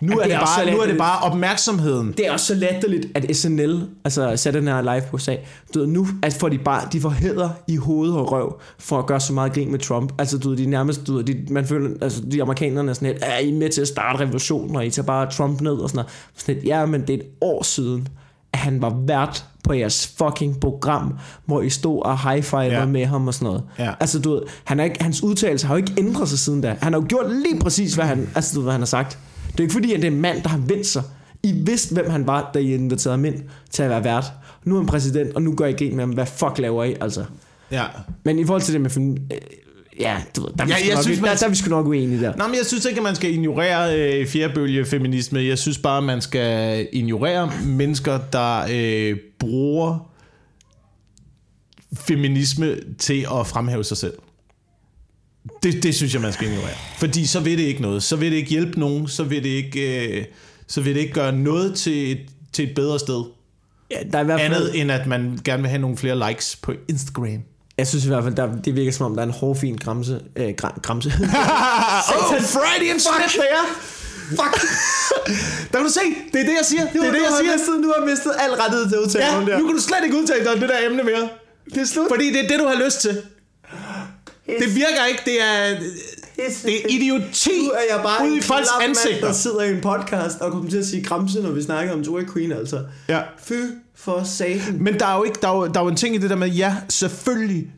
Nu, er det det, bare, nu er det bare opmærksomheden. Det er også så latterligt, at SNL, altså Saturday Night Live på USA, du ved, nu at får de bare, de får hæder i hoved og røv, for at gøre så meget grin med Trump. Altså, du ved, de nærmest, du ved, de, man føler, altså, de amerikanerne er sådan lidt, er I med til at starte revolutionen, og I tager bare Trump ned og sådan noget. Sådan lidt, ja, men det er et år siden, at han var vært på jeres fucking program, hvor I stod og high ja. med ham og sådan noget. Ja. Altså, du ved, han er ikke, hans udtalelse har jo ikke ændret sig siden da. Han har jo gjort lige præcis, hvad han, altså, du ved, hvad han har sagt. Det er ikke fordi, at det er en mand, der har vendt sig. I vidste, hvem han var, da I inviterede ham ind til at være vært. Nu er han præsident, og nu gør I grin med ham. Hvad fuck laver I, altså? Ja. Men i forhold til det med... fem- øh, Ja, du ved, der, er Ja, jeg nok, synes, man- der, der er vi sgu nok uenige der. Nå, men jeg synes ikke, at man skal ignorere øh, fjerbølge feminisme. Jeg synes bare, at man skal ignorere mennesker, der øh, bruger feminisme til at fremhæve sig selv. Det, det synes jeg, man skal ignorere. Fordi så vil det ikke noget. Så vil det ikke hjælpe nogen. Så vil det ikke, øh, så vil det ikke gøre noget til et, til et bedre sted. Ja, der er i hvert fald, Andet end at man gerne vil have nogle flere likes på Instagram. jeg synes i hvert fald, der, det virker som om, der er en hårfin gramse. Øh, gra, gramse. oh, Freudian slip there! Fuck! Der kan du se, det er det, jeg siger. Det, er det, jeg siger. Mistet, nu har jeg mistet al rettighed til at udtale Ja, det her. nu kan du slet ikke udtale dig om det der emne mere. Det er slut. Fordi det er det, du har lyst til. Det virker ikke, det er, det er idioti Nu er jeg bare ude i folks ansigter. der sidder i en podcast og kommer til at sige gramse, når vi snakker om Joy Queen, altså. Ja. Fy for satan. Men der er, jo ikke, der, er jo, der er jo en ting i det der med, ja, selvfølgelig,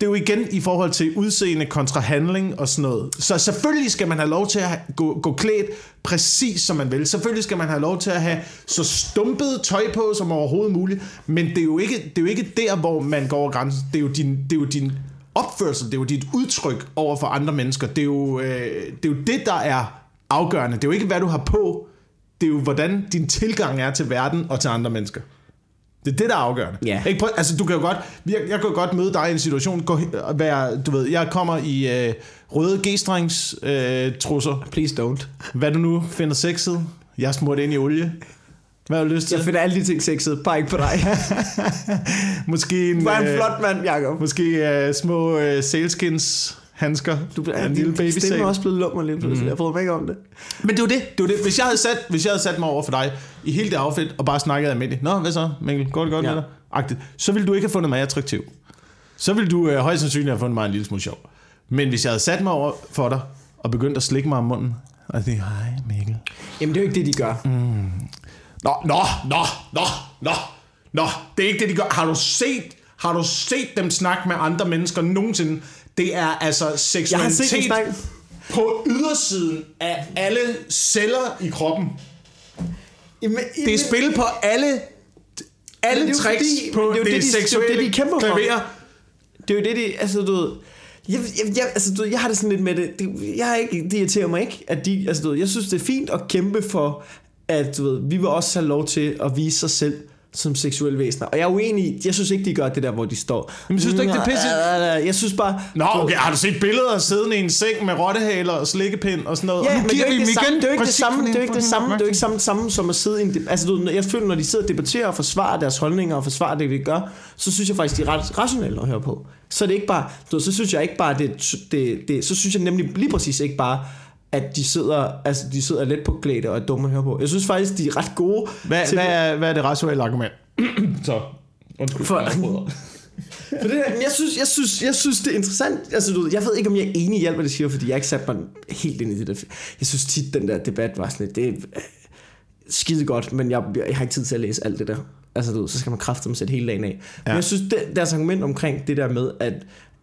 det er jo igen i forhold til udseende kontra handling og sådan noget. Så selvfølgelig skal man have lov til at gå, gå klædt præcis som man vil. Selvfølgelig skal man have lov til at have så stumpet tøj på som overhovedet muligt. Men det er jo ikke, det er jo ikke der, hvor man går over grænsen. Det er jo din, det er jo din opførsel, det er jo dit udtryk over for andre mennesker. Det er, jo, øh, det er jo det, der er afgørende. Det er jo ikke, hvad du har på. Det er jo, hvordan din tilgang er til verden og til andre mennesker. Det er det, der er afgørende. Ja. Ikke? Prøv, altså, du kan jo godt, jeg, jeg kan jo godt møde dig i en situation, gå, være, du ved, jeg kommer i øh, røde g-strengs øh, trusser, Please don't. hvad du nu finder sexet, jeg er smurt ind i olie, Hvad har du lyst til? Jeg finder alle de ting sexet, bare ikke på dig. Måske en, Du er en øh, flot mand, Jacob. Måske uh, små uh, saleskins handsker. Du bliver en lille baby stemme er også blevet lummer lige pludselig. Mm. Jeg bryder mig ikke om det. Men det er jo det. det, er det. Hvis, jeg havde sat, hvis jeg havde sat mig over for dig i hele det outfit, og bare snakket almindeligt, Nå, hvad så, Mikkel? Går det godt Ja. ja. med dig? Agtigt. Så ville du ikke have fundet mig attraktiv. Så ville du øh, højst sandsynligt have fundet mig en lille smule sjov. Men hvis jeg havde sat mig over for dig, og begyndt at slikke mig om munden, og sige, hej Mikkel. Jamen, det er jo ikke det, de gør. Mm. Nå, nå, nå, nå, nå, nå. Det er ikke det, de gør. Har du set, har du set dem snakke med andre mennesker nogensinde? Det er altså seksualitet på ydersiden af alle celler i kroppen. Jamen, Det er spil på alle alle det er tricks fordi- på det er det, det, de- seksuelle det, de kæmper for. klaver. Det er jo det, de, altså du ved, jeg, jeg, jeg, altså, du jeg har det sådan lidt med det, det, jeg har ikke, det irriterer mig ikke, at de, altså du jeg synes det er fint at kæmpe for, at du ved, vi vil også have lov til at vise sig selv som seksuelle væsener. Og jeg er uenig, i- jeg synes ikke, de gør det der, hvor de står. Men synes du ikke, det er pisse- Jeg synes bare... Nå, okay, har du set billeder siddende i en seng med rottehaler og slikkepind og sådan noget? Ja, og nu men det er jo ikke det samme, igen det er ikke det samme, det er ikke det samme, det er jo ikke samme, samme som at sidde i en, altså du, jeg føler, når de sidder og debatterer og forsvarer deres holdninger og forsvarer det, de gør, så synes jeg faktisk, de er ret rationelle at høre på. Så er det ikke bare, du så synes jeg ikke bare, det, det, det, så synes jeg nemlig lige præcis ikke bare, at de sidder, altså de sidder let på klæde og er dumme at høre på. Jeg synes faktisk, de er ret gode Hvad, til, hvad, er, hvad er det rationelle argument? Så, undskyld. For-. For det, men jeg synes, jeg, synes, jeg synes, det er interessant. Altså, du, ved, jeg ved ikke, om jeg er enig i alt, hvad det siger, fordi jeg har ikke sat mig helt ind i det der. Jeg synes tit, den der debat var sådan lidt, det er øh, skide godt, men jeg, jeg har ikke tid til at læse alt det der. Altså, du, ved, så skal man kraftedeme sætte hele dagen af. Men Ja. jeg synes, det, deres argument omkring det der med, at,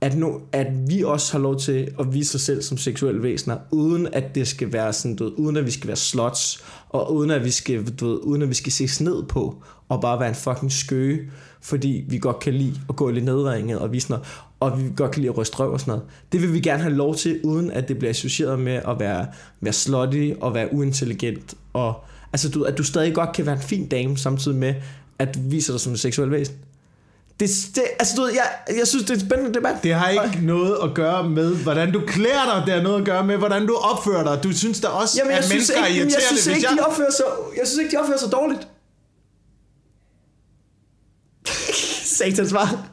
at, nu, at vi også har lov til at vise os selv som seksuelle væsener, uden at det skal være sådan, du ved, uden at vi skal være slots, og uden at vi skal, du ved, uden at vi skal ses ned på, og bare være en fucking skøge, fordi vi godt kan lide at gå lidt nedringet og vise noget, og vi godt kan lide at ryste røv og sådan noget. Det vil vi gerne have lov til, uden at det bliver associeret med at være, være slutty og være uintelligent, og altså du, at du stadig godt kan være en fin dame, samtidig med, at du viser dig som en seksuel væsen. Det, det, altså du ved, jeg, jeg synes, det er en spændende debat. Det har ikke noget at gøre med, hvordan du klæder dig. Det har noget at gøre med, hvordan du opfører dig. Du synes da også, Jamen, jeg at synes mennesker er ikke, jeg irriterende. synes hvis ikke, de opfører sig, jeg synes ikke, de opfører sig dårligt. Satans svar.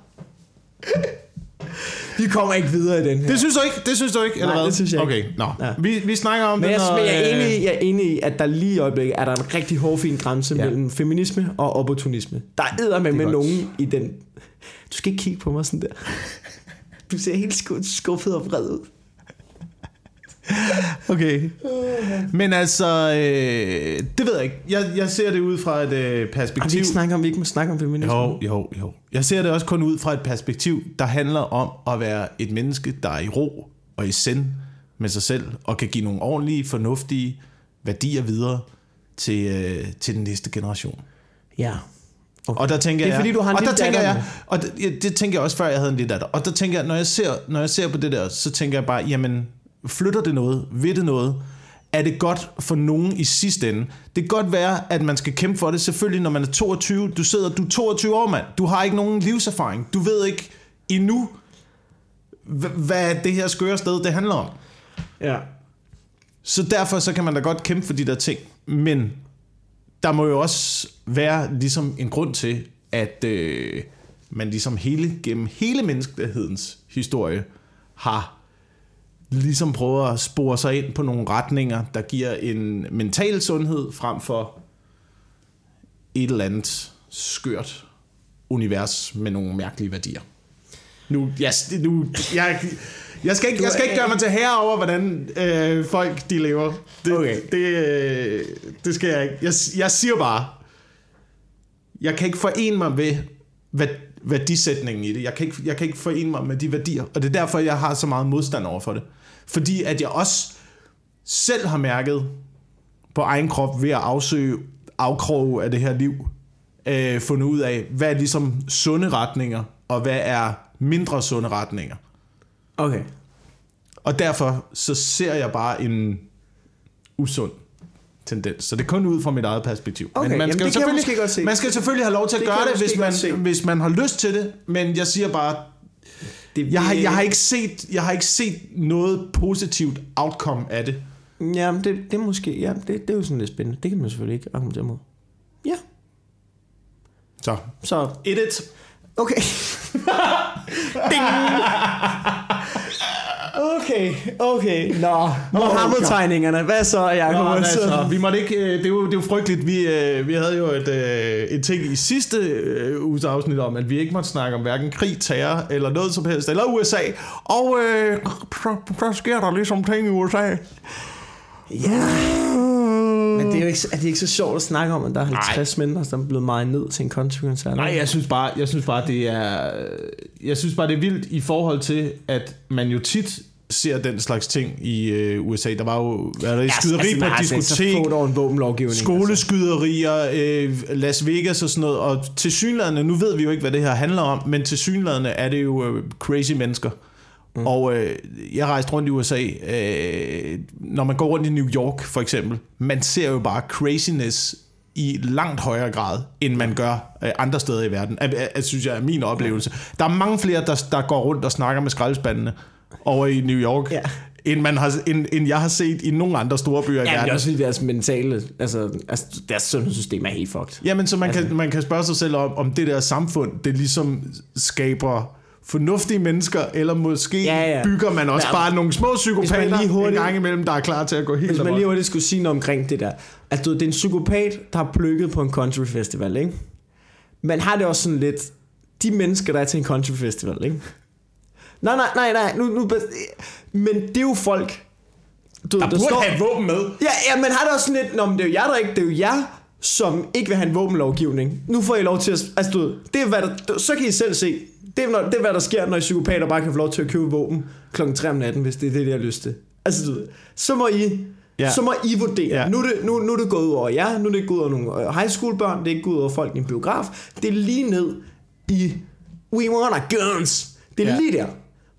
Vi kommer ikke videre i den her. Det synes du ikke? Det synes du ikke? Eller Nej, hvad? det synes jeg okay, ikke. nå. Ja. Vi, vi snakker om men det, jeg, når, men jeg, er øh, enig, i- jeg er enig i, at der lige i øjeblikket er der en rigtig hårfin grænse Ja. mellem feminisme og opportunisme. Der er edder med, med nogen i den... Du skal ikke kigge på mig sådan der. Du ser helt sku- skuffet og vred ud. Okay. Men altså, øh, det ved jeg ikke. Jeg, jeg ser det ud fra et øh, Har vi perspektiv... ikke om, vi ikke må snakke om feminisme? Jo, jo, jo. Jeg ser det også kun ud fra et perspektiv, der handler om at være et menneske, der er i ro og i sind med sig selv, og kan give nogle ordentlige, fornuftige værdier videre til, øh, til den næste generation. Ja. Okay. Og der tænker Det er jeg, fordi, du har en og der tænker jeg, og det, det tænker jeg også før jeg havde en lille datter. Og der tænker jeg, når jeg ser, når jeg ser på det der, så tænker jeg bare, jamen, flytter det noget? Ved det noget? Er det godt for nogen i sidste ende? Det kan godt være, at man skal kæmpe for det. Selvfølgelig, når man er 22. Du sidder, du er 22 år, mand. Du har ikke nogen livserfaring. Du ved ikke endnu, hva- hvad det her skøre sted, det handler om. Ja. Så derfor så kan man da godt kæmpe for de der ting. Men der må jo også være ligesom en grund til, at øh, man ligesom hele, gennem hele menneskehedens historie har ligesom prøvet at spore sig ind på nogle retninger, der giver en mental sundhed frem for et eller andet skørt univers med nogle mærkelige værdier. Nu, jeg, nu, jeg, jeg, skal ikke, jeg skal ikke gøre mig til herre over, hvordan øh, folk de lever. Det, Okay. det, øh, det skal jeg ikke. Jeg, jeg siger bare, jeg kan ikke forene mig ved hvad, værdisætningen i det. Jeg kan, ikke, jeg kan ikke forene mig med de værdier, og det er derfor, jeg har så meget modstand over for det. Fordi at jeg også selv har mærket på egen krop ved at afsøge afkroge af det her liv, øh, fundet ud af, hvad er ligesom sunde retninger, og hvad er mindre sunde retninger. Okay. Og derfor så ser jeg bare en usund tendens. Så det er kun ud fra mit eget perspektiv. Okay, man jamen skal, jeg selvfølgelig, godt se. man skal selvfølgelig have lov til at Det gøre det, hvis man, se. hvis man har lyst til det. Men jeg siger bare, Det, jeg har, jeg har, ikke, set, jeg har ikke set noget positivt outcome af det. Ja, det, det er måske... Ja, det, det er jo sådan lidt spændende. Det kan man selvfølgelig ikke argumentere mod. Ja. Så, Så, 1-1. okay. Ding. Okay, okay. Nå, Mohammed-tegningerne. Hvad så, Jacob? Nå, Nå, altså, vi måtte ikke, øh, det, er jo, det er jo frygteligt. Vi, øh, vi havde jo et, øh, et ting i sidste uges afsnit om, at vi ikke måtte snakke om hverken krig, terror eller noget som helst, eller USA. Og øh, så sker der ligesom ting i USA. Ja. Men det er jo ikke, er det ikke så sjovt at snakke om, at der er 50 mennesker, som er blevet meget ned til en country-koncert? Nej, jeg synes bare, jeg synes bare det er jeg synes bare det er vildt i forhold til at man jo tit ser den slags ting i øh, USA. Der var jo er det, skyderi altså, på et diskotek. Altså. skoleskyderier, øh, Las Vegas og sådan noget. Og til synlædende, nu ved vi jo ikke, hvad det her handler om, men til synlædende er det jo øh, crazy mennesker. Mm. Og øh, jeg rejste rundt i USA, øh, når man går rundt i New York for eksempel, man ser jo bare craziness i langt højere grad, end man gør øh, andre steder i verden. Jeg, jeg, synes jeg er min oplevelse. Der er mange flere, der, der går rundt og snakker med skraldespandene over i New York, Ja. end, man har, end, end jeg har set i nogle andre store byer i Ja, men verden. det er også fordi deres mentale, altså, altså deres sundhedssystem er helt fucked. Jamen, så man, Altså- kan, man kan spørge sig selv om, om det der samfund, det ligesom skaber fornuftige mennesker, eller måske Ja, ja. bygger man også Ja. bare nogle små psykopater lige hurtigt- en gang imellem, der er klar til at gå helt Hvis man lige hurtigt skulle sige noget omkring det der. At du, det er en psykopat, der har plukket på en country festival, ikke? Man har det også sådan lidt, de mennesker, der er til en country festival, ikke? Nej, nej, nej, nej, nu, nu, men det er jo folk, du, Der burde have et våben med. Ja, ja, men har det også sådan lidt, Nå, men det er jo jer, der ikke, det er jo jer, som ikke vil have en våbenlovgivning. Nu får I lov til at, altså du det er hvad der, så kan I selv se, det er, det er hvad der sker, når psykopater bare kan få lov til at købe våben klokken 3 om natten, hvis det er det, de har lyst til. Altså du så må I, Ja. så må I vurdere. Ja. Nu, er det, nu, nu er det gået ud over jer, nu er det gået ud over nogle øh, high school børn, det er ikke gået ud over folk i en biograf, det er lige ned i, we want our guns. Det er Ja. lige der.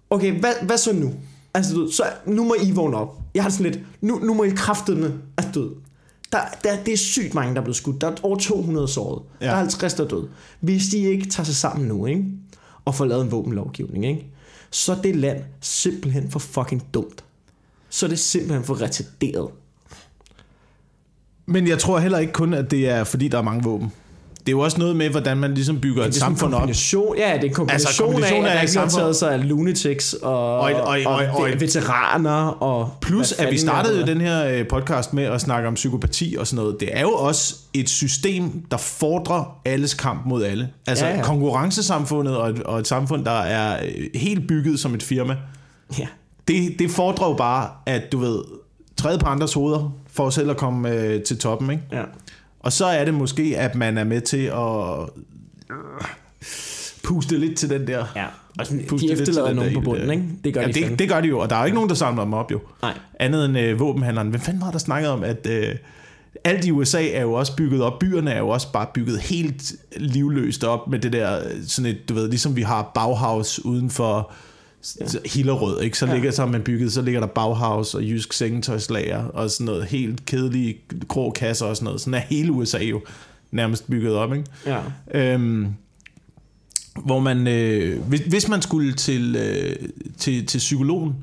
Okay, hvad, hvad så nu? Altså, du så nu må I vågne op. Jeg har sådan lidt, nu, nu må I kraftedeme, altså, du ved, der, der, det er sygt mange, der er blevet skudt. Der er over 200 såret. Ja. Der er 50, der er død. Hvis de ikke tager sig sammen nu, ikke? Og får lavet en våbenlovgivning, ikke? Så er det land simpelthen for fucking dumt. Så er det simpelthen for retarderet. Men jeg tror heller ikke kun, at det er, fordi der er mange våben. Det er jo også noget med, hvordan man ligesom bygger et samfund op. ja, det er en kombination, Altså, kombination af, af at ikke har taget sig af lunatics og, Og et- og og og et- veteraner og... Plus, at vi startede jo den her øh, podcast med at snakke om psykopati og sådan noget. Det er jo også et system, der fordrer alles kamp mod alle. Altså Ja, ja. konkurrencesamfundet og et, og et samfund, der er øh, helt bygget som et firma. Ja. Det, det fordrer jo bare, at du ved, træde på andres hoveder, for selv at komme øh, til toppen, ikke? ja. Og så er det måske, at man er med til at puste lidt til den der... Ja, og sådan, Puste de efterlader nogen på bunden, ikke? Det gør Ja, de det, det gør de jo, og der er jo ikke nogen, der samler dem op jo. Nej. Andet end øh, våbenhandleren. Hvem fanden var der snakket om, at øh, alt i USA er jo også bygget op, byerne er jo også bare bygget helt livløst op med det der, øh, sådan et, du ved, ligesom vi har Bauhaus uden for ja. Hillerød, ikke? Så, Ja. ligger, så har man bygget, så ligger der Bauhaus og Jysk Sengetøjslager og sådan noget helt kedelige grå kasser og sådan noget. Sådan er hele USA jo nærmest bygget op, ikke? Ja. Øhm, hvor man, øh, hvis, hvis man skulle til, øh, til, til psykologen,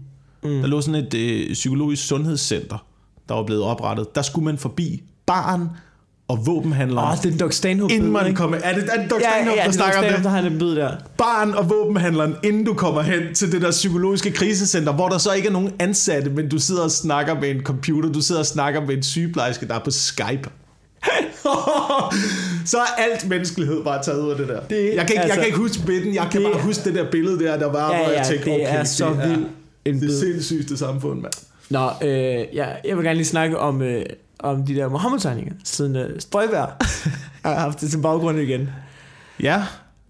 mm. der lå sådan et øh, psykologisk sundhedscenter, der var blevet oprettet, der skulle man forbi barn og våbenhandleren. Åh, oh, det er en Doc Stanhope inden man kommer... Er det, er det. Ja, Stanhope, ja, der det er Doc snakker om det? der har den bid der. Barn og våbenhandleren, inden du kommer hen til det der psykologiske krisecenter, hvor der så ikke er nogen ansatte, men du sidder og snakker med en computer, du sidder og snakker med en sygeplejerske, der er på Skype. så er alt menneskelighed bare taget ud af det der. Det- jeg, kan ikke, jeg altså, kan ikke huske bitten, jeg kan det- bare huske det der billede der, der var, Ja, hvor jeg ja, tænkte, det okay, er så det vild en det bid. sindssygste samfund, mand. Nå, øh, jeg, jeg vil gerne lige snakke om, øh, om de der Mohammed-tegninger, siden øh, Strøjvær har haft det til baggrund igen. Ja,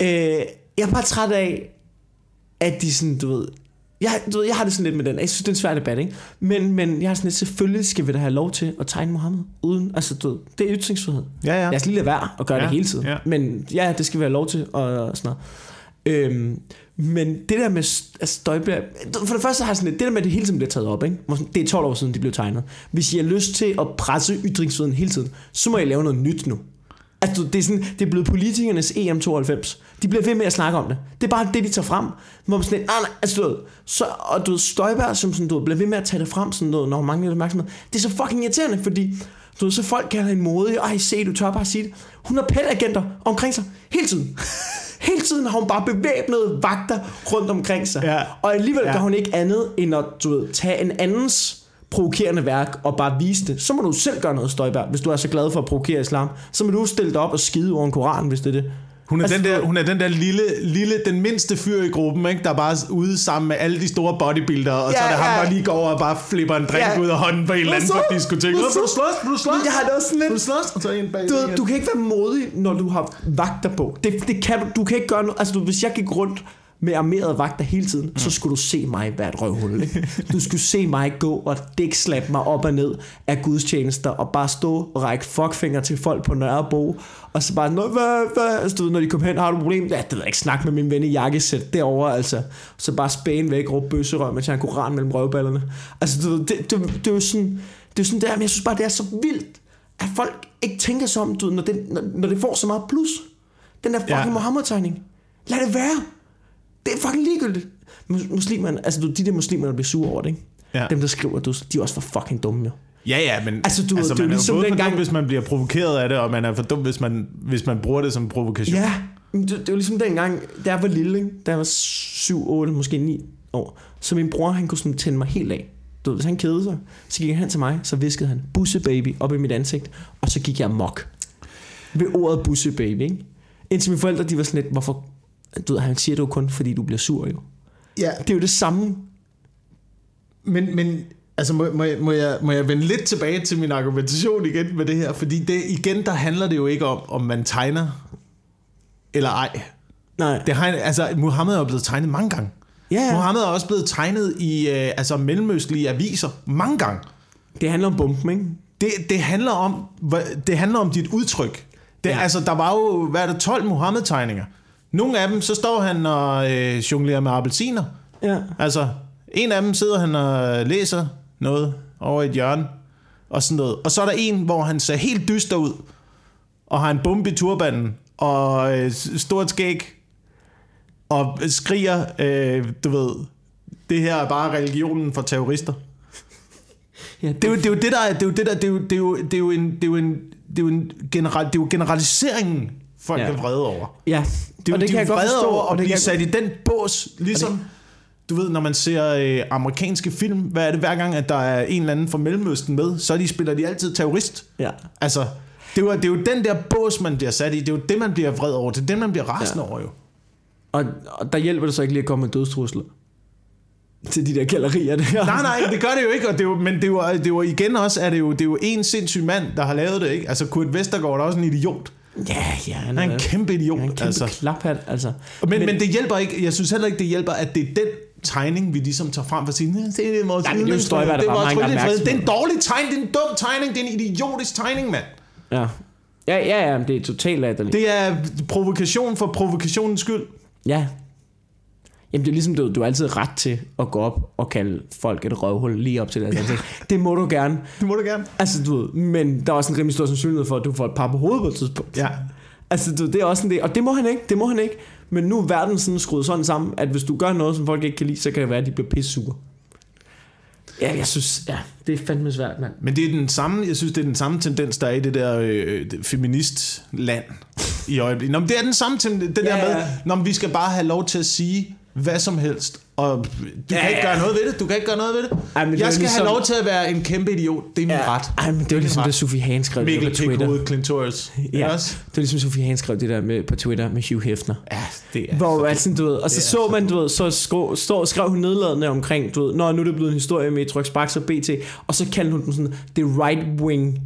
Øh, jeg er bare træt af, at de sådan, du ved... Jeg, du ved, jeg har det sådan lidt med den. Jeg synes, det er en svær debat, ikke? Men, men jeg har sådan lidt, selvfølgelig skal vi da have lov til at tegne Mohammed. Uden, altså, du ved, det er ytringsfrihed. ja, ja. Lad os lige lade være og gøre Ja, det hele tiden. ja. Men ja, det skal vi have lov til og sådan noget. Øhm, men det der med altså Støjberg... For det første har sådan lidt... Det der med, at det hele tiden bliver taget op, ikke? Hvor Det er 12 år siden, de blev tegnet. Hvis I har lyst til at presse ytringsfriheden hele tiden, så må I lave noget nyt nu. Altså, det er, sådan, det er blevet politikernes EM92. De bliver ved med at snakke om det. Det er bare det, de tager frem. Hvor man sådan lidt, nej, nej, altså, du ved, så, og du ved, Støjberg, som sådan, du ved, bliver ved med at tage det frem, sådan noget, når man mangler opmærksomhed. Det er så fucking irriterende, fordi Du ved, så folk kalder hende modig. Ej, se, du tør bare sige det. Hun har pet-agenter omkring sig hele tiden. Hele tiden har hun bare bevæbnede vagter rundt omkring sig. Ja. Og alligevel Ja. gør hun ikke andet, end at du ved, tage en andens provokerende værk og bare vise det. Så må du selv gøre noget, Støjberg. Hvis du er så glad for at provokere islam, så må du stille dig op og skide over en koran, hvis det er det. Hun er, Altså, den der, hun er den der lille, lille, den mindste fyr i gruppen, ikke? der er bare ude sammen med alle de store bodybuildere, og så Ja, er det ham, ja. der lige går over og bare flipper en drink Ja. ud af hånden på en eller anden så? på diskotek. Vil så? du slås? Vil du slås? Jeg har det også sådan lidt- Vil du slås? Og så en bag Du, du kan ikke være modig, når du har vagter på. Det, det kan du, du kan ikke gøre noget. Altså, du, hvis jeg gik rundt med armerede vagter hele tiden, mm. så skulle du se mig være et røvhul. Ikke? Du skulle se mig gå og dækslappe mig op og ned af gudstjenester, og bare stå og række fuckfinger til folk på Nørrebro, og så bare, hvad, hvad? Altså, du ved, når de kom hen, har du et problem? Ja, det ved jeg ikke, snak med min ven i jakkesæt derovre, altså. Så bare spæne væk, råbe bøsserøv, mens jeg har koran mellem røvballerne. Altså, du ved, det, det, det, er jo sådan, det er sådan der, men jeg synes bare, det er så vildt, at folk ikke tænker sig om, du ved, når, det, når, når det får så meget plus. Den der fucking ja. Mohammed-tegning. Lad det være. Det er fucking ligegyldigt. Mus- Muslimerne, altså de der muslimer, der bliver sure over det, ikke? Ja. Dem, der skriver, du, de er også for fucking dumme, jo. Ja, ja, men Altså, du ved, det er jo man ligesom både for dengang- dum, hvis man bliver provokeret af det, og man er for dum, hvis man, hvis man bruger det som provokation. Ja, det, det var ligesom dengang, da jeg var lille, ikke? da jeg var 7, 8, måske 9 år. Så min bror, han kunne sådan tænde mig helt af. Du hvis han kedede sig, så gik han til mig, så viskede han, busse baby, op i mit ansigt, og så gik jeg mok. Ved ordet busse baby, ikke? Indtil mine forældre, de var sådan lidt, hvorfor, du han siger det jo kun, fordi du bliver sur, jo. ja. Det er jo det samme. Men, men altså, må, må, jeg, må, jeg, må jeg vende lidt tilbage til min argumentation igen med det her? Fordi det, igen, der handler det jo ikke om, om man tegner eller ej. Nej. Det har, altså, Muhammed er jo blevet tegnet mange gange. Ja, ja. Muhammed er også blevet tegnet i øh, altså, mellemøstlige aviser mange gange. Det handler om bomben, ikke? Det, det, handler om, det handler om dit udtryk. Det, ja. Ja. Altså, der var jo, hvad er det, 12 Muhammed-tegninger. Nogle af dem, så står han og øh, jonglerer med appelsiner. Ja. Altså, en af dem sidder han og læser noget over i et hjørne, og sådan noget. Og så er der en, hvor han ser helt dyster ud, og har en bombe i turbanen, og øh, stort skæg, og skriger, øh, du ved, det her er bare religionen for terrorister. ja Det er jo det, er jo det der er, det er jo det der, det er jo, det er jo, det er jo en, det er jo en, det er jo en general, det er jo generaliseringen, folk Ja. er vrede over. Ja, Det er og det de kan er jeg godt forstå. over og det blive kan sat i den bås, ligesom... Du ved, når man ser øh, amerikanske film, hvad er det hver gang, at der er en eller anden fra Mellemøsten med, så de spiller de altid terrorist. Ja. Altså, det er, jo, det er jo den der bås, man bliver sat i. Det er jo det, man bliver vred over. Det er det, man bliver rasende Ja. over jo. Og, og der hjælper det så ikke lige at komme med dødstrusler til de der gallerier der. Nej, nej, det gør det jo ikke, og det er jo, men det er jo, det er jo igen også, er det jo, det er jo en sindssyg mand, der har lavet det, ikke? Altså, Kurt Vestergaard er også en idiot. Ja, ja, han Han er en kæmpe idiot, han er en kæmpe altså. klaphat, altså. Men, men, men det hjælper ikke, jeg synes heller ikke, det hjælper, at det er den tegning, vi ligesom tager frem for at sige, "Næh, det er vores men det er Støjberg, der er bare ytringsfrihed." Det er en dårlig tegning, det er en dum tegning, det er en idiotisk tegning, mand. Ja. Ja, ja, ja, det er totalt latterligt. Det er provokation for provokationens skyld. Ja. Jamen det er ligesom, du, du har altid ret til at gå op og kalde folk et røvhul lige op til det. Altså, det må du gerne. Det må du gerne. Altså, du ved, men der er også en rimelig stor sandsynlighed for, at du får et par på hovedet på et tidspunkt. Ja. Altså, du, det er også en del, og det må han ikke, det må han ikke. Men nu er verden sådan skruet sådan sammen, at hvis du gør noget, som folk ikke kan lide, så kan det være, at de bliver pisse sure. Ja, jeg synes, ja, det er fandme svært, mand. Men det er den samme, jeg synes, det er den samme tendens, der er i det der øh, feministland i øjeblikket. Nå, men det er den samme tendens, det Ja, der med, ja. når vi skal bare have lov til at sige hvad som helst, og du Ja, kan ikke ja. gøre noget ved det, du kan ikke gøre noget ved det. Ej, er jeg skal ligesom- have lov til at være en kæmpe idiot, det er min ret. Ej, men det var ligesom ret. det, Sofie Hagen skrev Mikkel på Twitter. Pikhoved Clintorius. Ja, Også? det var ligesom Sofie Hagen skrev det der med, på Twitter med Hugh Hefner. Ja, det er Hvor altså, du ved, og så er så så man, du ved, så stå, skrev hun nedladende omkring, du ved, når nu er det blevet en historie med Tryk Sparks og BT, og så kaldte hun den sådan, det right wing.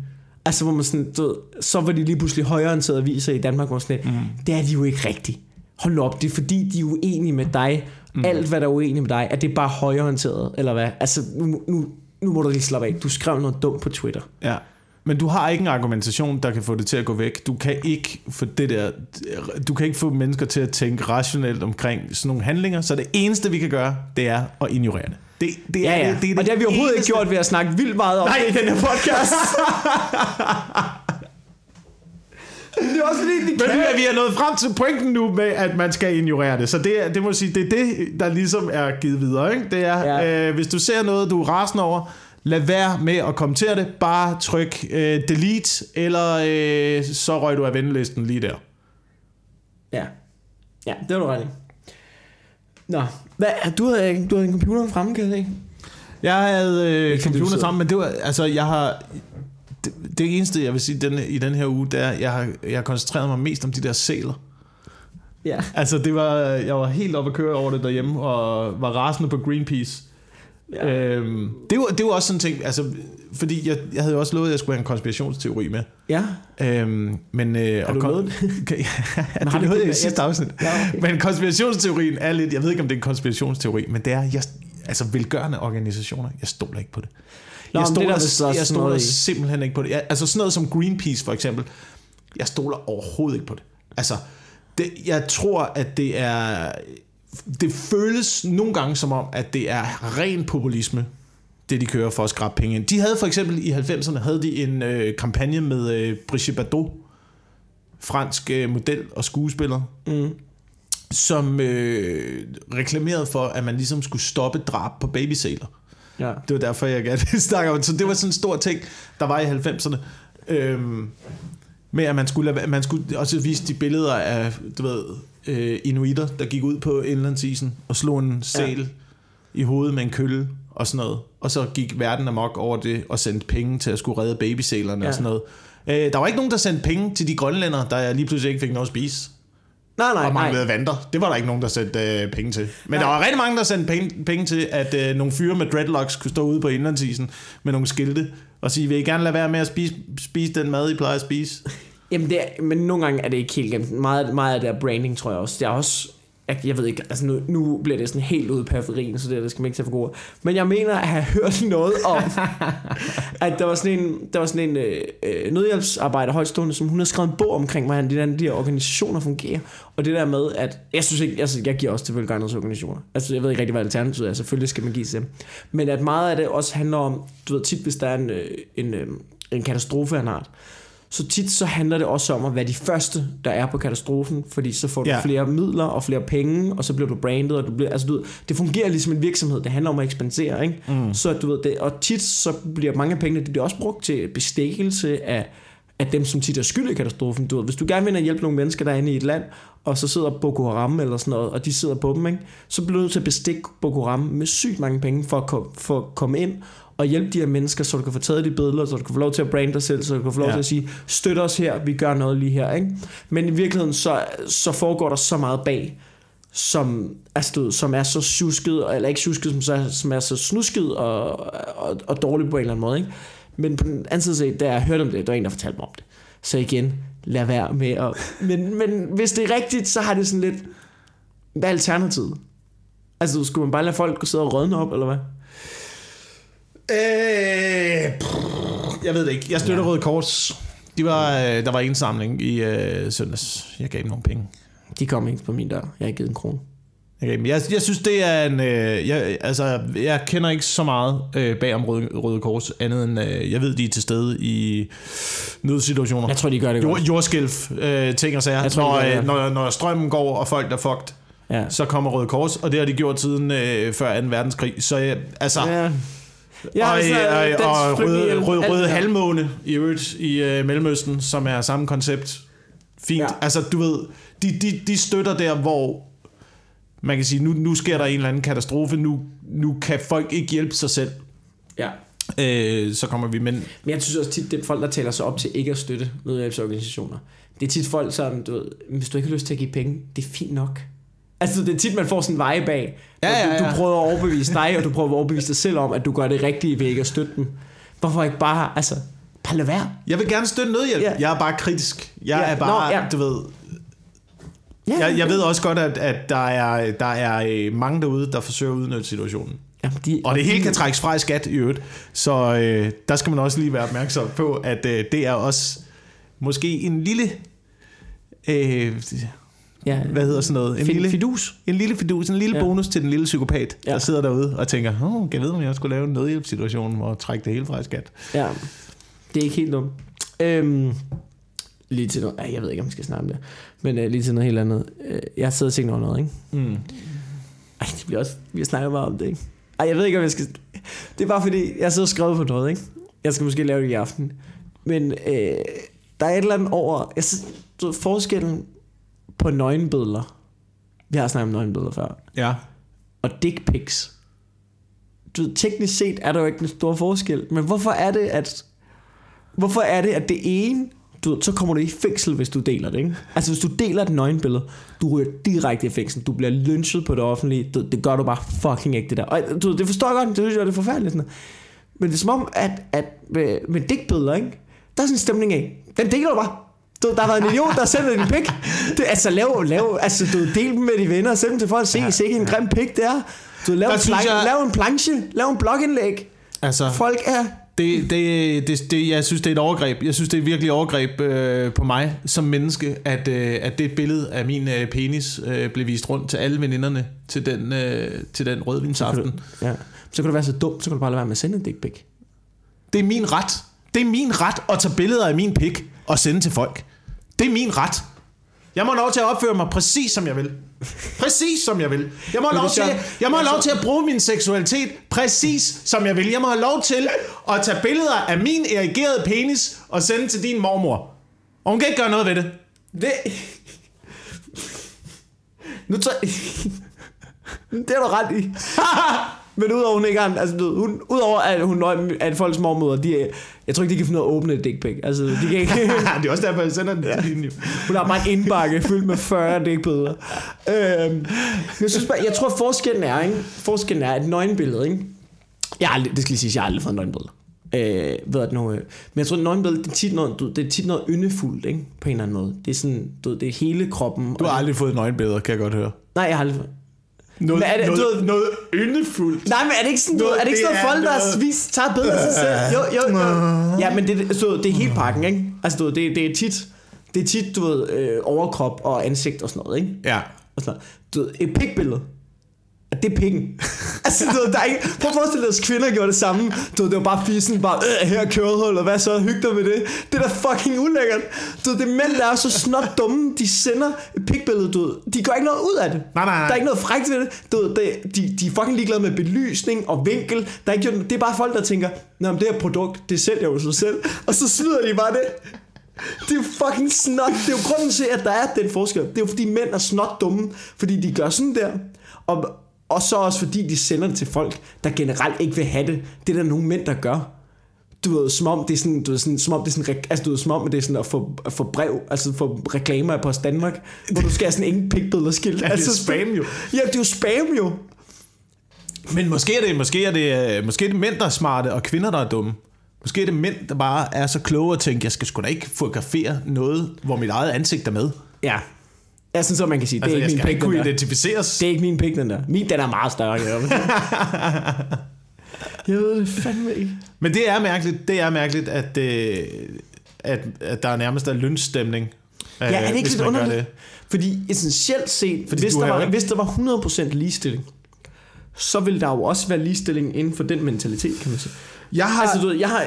Altså, hvor man sådan, du ved, så var de lige pludselig højreorienterede aviser i Danmark, hvor sådan, mm. det er de jo ikke rigtigt. Hold op, det er fordi, de er uenige med dig. Mm. Alt, hvad der er uenige med dig, er det bare højreorienteret, eller hvad? Altså, nu, nu, nu må du lige slappe af. Du skrev noget dumt på Twitter. Ja. Men du har ikke en argumentation, der kan få det til at gå væk. Du kan ikke få det der, du kan ikke få mennesker til at tænke rationelt omkring sådan nogle handlinger, så det eneste vi kan gøre, det er at ignorere det. Det, det, er, Ja, ja. det, det er og det har vi overhovedet eneste- ikke gjort ved at snakke vildt meget om Nej. det i den her podcast. det er også fordi, de Men vi er, vi er nået frem til pointen nu med, at man skal ignorere det. Så det, er- det må sige, det er det, der ligesom er givet videre. Ikke? Det er, Ja. øh, hvis du ser noget, du er rasende over, lad være med at kommentere det. Bare tryk øh, delete, eller øh, så røg du af ventelisten lige der. Ja. Ja, det var du ret i. Nå, hvad, du havde, du havde en computer fremme, kan jeg se? Jeg havde øh, computer sammen, men det var, altså, jeg har... Det, det eneste, jeg vil sige den, i den her uge, det er, at jeg har, jeg har koncentreret mig mest om de der sæler. Ja. Altså, det var, jeg var helt oppe at køre over det derhjemme, og var rasende på Greenpeace. ja. Øhm, det, var, det var også sådan en ting, altså, fordi jeg, jeg havde jo også lovet, at jeg skulle have en konspirationsteori med. ja. Øhm, men, øh, Har du lovet ja, det nåede ikke- jeg i sidste afsnit. Ja, okay. Men konspirationsteorien er lidt, jeg ved ikke, om det er en konspirationsteori, men det er, jeg, altså velgørende organisationer, jeg stoler ikke på det. Nå, jeg men det er der stoler, også jeg stoler simpelthen ikke på det. Jeg, altså sådan noget som Greenpeace for eksempel, jeg stoler overhovedet ikke på det. Altså, det, jeg tror, at det er... Det føles nogle gange som om, at det er ren populisme, det de kører for at skrabe penge ind. De havde for eksempel i 90'erne havde de en øh, kampagne med øh, Brigitte Bardot, fransk øh, model og skuespiller, Mm. som øh, reklamerede for, at man ligesom skulle stoppe drab på babysæler. Ja. Det var derfor, jeg gerne snakke om det. Så det var sådan en stor ting, der var i 90'erne. Øhm, med at man skulle, lade, man skulle også vise de billeder af, du ved, øh, inuitter, der gik ud på indlandsisen og slog en sæl ja. i hovedet med en kølle og sådan noget. Og så gik verden amok over det og sendte penge til at skulle redde babysælerne. Ja. og sådan noget. Øh, der var ikke nogen, der sendte penge til de grønlændere, der lige pludselig ikke fik noget at spise Nej, nej, og nej. manglede vanter. Det var der ikke nogen, der sendte øh, penge til. Men Nej. der var rigtig mange, der sendte penge, penge til, at øh, nogle fyre med dreadlocks kunne stå ude på indlandsisen med nogle skilte og sige, vil I gerne lade være med at spise, spise den mad, I plejer at spise? Jamen det er, men nogle gange er det ikke helt gemt. Meget, meget af det branding, tror jeg også. Det er også, jeg, jeg ved ikke, altså nu, nu bliver det sådan helt ude i periferien, så det, det skal man ikke tage for gode. Men jeg mener at have hørt noget om, at der var sådan en, der var sådan en øh, øh, nødhjælpsarbejder højtstående, som hun har skrevet en bog omkring, hvordan de, der, de organisationer fungerer. Og det der med, at jeg synes ikke, altså jeg giver også til velgørenhedsorganisationer. Altså jeg ved ikke rigtig, hvad alternativet er. Selvfølgelig skal man give til dem. Men at meget af det også handler om, du ved tit, hvis der er en, øh, en, øh, en katastrofe af en art, så tit så handler det også om at være de første, der er på katastrofen, fordi så får du Ja. flere midler og flere penge, og så bliver du brandet, og du bliver, altså du ved, det fungerer ligesom en virksomhed, det handler om at ekspandere, ikke? Mm. Så du ved det, og tit så bliver mange af pengene, det bliver også brugt til bestikkelse af, af dem, som tit er skyld i katastrofen. Du ved, hvis du gerne vil hjælpe nogle mennesker, der er inde i et land, og så sidder Boko Haram eller sådan noget, og de sidder på dem, ikke? så bliver du nødt til at bestikke Boko Haram med sygt mange penge for at, kom, for at komme ind og hjælpe de her mennesker, så du kan få taget de billeder, så du kan få lov til at brande dig selv, så du kan få lov Ja. til at sige, støt os her, vi gør noget lige her. Ikke? Men i virkeligheden, så, så foregår der så meget bag, som, altså, som er så tjusket, eller ikke tjusket, som, så, som er så snusket og, og, og dårligt på en eller anden måde. Ikke? Men på den anden side, set, da jeg hørte om det, der var en, der fortalte mig om det. Så igen, lad være med at... Men, men hvis det er rigtigt, så har det sådan lidt... Hvad er alternativet? Altså, skulle man bare lade folk sidde og rådne op, eller hvad? Øh, pff, jeg ved det ikke. Jeg støtter ja. Røde Kors. De var, øh, der var en samling i øh, søndags. Jeg gav dem nogle penge. De kom ikke på min dør. Jeg har ikke givet en krone. Jeg, gav dem. jeg, jeg synes, det er en... Øh, jeg, altså, jeg kender ikke så meget øh, bag om Røde, Røde Kors, andet end, øh, jeg ved, de er til stede i nødsituationer. Jeg tror, de gør det Jord, godt. jordskælv, øh, ting og sager. Jeg tror, når, de øh, når, når strømmen går, og folk er fucked, Ja. så kommer Røde Kors, og det har de gjort siden øh, før 2. verdenskrig. Så øh, altså... Ja. Ja, og, altså, Dansk og røde, røde det der. halvmåne i øvrigt i øh, Mellemøsten, som er samme koncept. Fint. Ja. Altså, du ved, de, de, de støtter der, hvor man kan sige, nu, nu sker der en eller anden katastrofe, nu, nu kan folk ikke hjælpe sig selv. ja. Øh, så kommer vi, men Men jeg synes også tit, det er folk, der taler sig op til ikke at støtte nødhjælpsorganisationer. Det er tit folk, som, du ved, hvis du ikke har lyst til at give penge, det er fint nok. Altså, det er tit, man får sådan en veje bag. Ja, hvor ja, Du, ja. du prøver at overbevise dig, og du prøver at overbevise dig selv om, at du gør det rigtige ved ikke at støtte dem. Hvorfor ikke bare, altså, bare lad være. jeg vil gerne støtte nødhjælp. Ja. Jeg er bare kritisk. Jeg Ja, er bare, nå, ja. du ved... Ja, Jeg, jeg ved også godt, at, at der, er, der er øh, mange derude, der forsøger at udnytte situationen. Jamen, de, Og det hele kan trækkes fra i skat i øvrigt. Så øh, der skal man også lige være opmærksom på, at øh, det er også måske en lille... Øh, ja, hvad hedder sådan noget? En lille, fidus. en lille fidus, en lille Ja. bonus til den lille psykopat, ja. Der sidder derude og tænker, åh, kan jeg vide, om jeg skulle lave en nødhjælpssituation og trække det hele fra i skat? Ja, det er ikke helt dumt. Øhm, lige til noget, jeg ved ikke, om vi skal snakke om det, men øh, lige til noget helt andet. Øh, jeg har siddet og tænkt over noget, ikke? Mm. Ej, det bliver også, vi snakker bare om det, ikke? Ej, jeg ved ikke, om jeg skal... Det er bare fordi, jeg sidder og skrevet på noget, ikke? Jeg skal måske lave det i aften. Men øh, der er et eller andet over... Jeg synes, du ved, forskellen på nøgenbilleder. Vi har snakket om nøgenbilleder før. Ja. Og dick pics. Du ved, teknisk set er der jo ikke en stor forskel. Men hvorfor er det, at... Hvorfor er det, at det ene... Du så kommer du i fængsel, hvis du deler det, ikke? Altså, hvis du deler et nøgenbillede, du ryger direkte i fængsel. Du bliver lynchet på det offentlige. Du, det gør du bare fucking ikke, det der. Og du det forstår jeg godt, det synes jeg, det er forfærdeligt. Sådan. Men det er som om, at, at med, med dickbilleder, ikke? Der er sådan en stemning af, den deler du bare. Du, der har været en idiot, der har sendt din pik. Det, altså, lav, lav, altså, du del dem med de venner, og send dem til folk, se, se ikke en grim pik, det er. Du lav, Der en, synes plan, jeg- lav en planche, lav en blogindlæg. Altså, Folk er... det, det, det, det, jeg synes, det er et overgreb. Jeg synes, det er virkelig et overgreb øh, på mig som menneske, at, øh, at det billede af min øh, penis øh, blev vist rundt til alle veninderne til den, øh, til den rødvinsaften. Ja. Så kan du være så dum, så kan du bare lade være med at sende en dick pic. Det er min ret. Det er min ret at tage billeder af min pik og sende til folk. Det er min ret. Jeg må have lov til at opføre mig præcis som jeg vil. Præcis som jeg vil. Jeg må have lov til, jeg- jeg må have lov altså- til at bruge min seksualitet præcis som jeg vil. Jeg må have lov til at tage billeder af min erigerede penis og sende til din mormor. Og hun kan ikke gøre noget ved det. Det... Nu tager... det er du ret i. Men udover hun ikke har, altså, du hun, udover at hun nøj- at folks mormøder, de, jeg tror ikke, de kan finde ud af at åbne et dick pic. Altså, de kan ikke, det er også derfor, jeg sender den til hende. jo. hun har bare en indbakke fyldt med 40 dickbilleder. Øhm, jeg, synes bare, jeg tror, forskellen er, ikke? Forskellen er et nøgenbillede, ikke? Jeg har aldrig, det skal lige sige, jeg har aldrig fået en nøgenbillede. Øh, ved nu, øh, men jeg tror, at nøgenbillede, det er tit noget, du, det er tit noget yndefuldt, ikke? På en eller anden måde. Det er sådan, du, det er hele kroppen. Du har og- aldrig fået nøgenbilleder, kan jeg godt høre. Nej, jeg har aldrig Noget, Men er det- noget, du ved- noget yndefuldt. Nej, men er det ikke sådan, Nå, er det ikke det sådan noget, folk, der noget- har vist, tager af sig selv? Jo, jo, jo. Ja, men det, så, det er hele pakken, ikke? Altså, du ved, det, det er tit, det er tit, du ved, øh, overkrop og ansigt og sådan noget, ikke? Ja. Og sådan noget. Du ved, et pikbillede. At det er pikken. altså, du der er ikke... Prøv at forestille dig, at kvinder gjorde det samme. Du det var bare fissen, bare, øh, her er kødhul, og hvad så, hyg dig med det. Det er da fucking ulækkert. Du det er mænd, der er så snot dumme, de sender et pikbillede, du. De gør ikke noget ud af det. Nej, nej, nej. Der er ikke noget frækt ved det. Du det de, de er fucking ligeglade med belysning og vinkel. Der er ikke, det er bare folk, der tænker, Nå, men det her produkt, det sælger jo sig selv. Og så smider de bare det. Det er fucking snot. Det er jo grunden til, at der er den forskel. Det er jo fordi mænd er snot dumme, fordi de gør sådan der. Og, og så også fordi de sender det til folk, der generelt ikke vil have det. Det er der nogle mænd, der gør. Du ved, som om det er sådan, du ved, sådan, som om det er sådan, altså du ved, som om det er sådan at få, at få brev, altså få reklamer på Danmark, hvor du skal have sådan ingen pikbilleder skilt. det er altså, spam jo. Ja, det er jo spam jo. Men måske er det, måske er det, øh, måske er det mænd, der er smarte, og kvinder, der er dumme. Måske er det mænd, der bare er så kloge og tænker, jeg skal sgu da ikke fotografere noget, hvor mit eget ansigt er med. Ja. Ja, sådan så man kan sige, det Altså, er jeg ikke min pik, ikke den kunne der. identificeres. Det er ikke min pik, den der. Min, den er meget større. Jeg, jeg ved det fandme ikke. Men det er mærkeligt, det er mærkeligt, at, øh, at, at der er nærmest er lønstemning. Ja, er det ikke hvis lidt underligt? Fordi essentielt set, Fordi hvis der, var, ikke- hvis der var 100% ligestilling, så ville der jo også være ligestilling inden for den mentalitet, kan man sige. Jeg har, Altså, du ved, jeg har...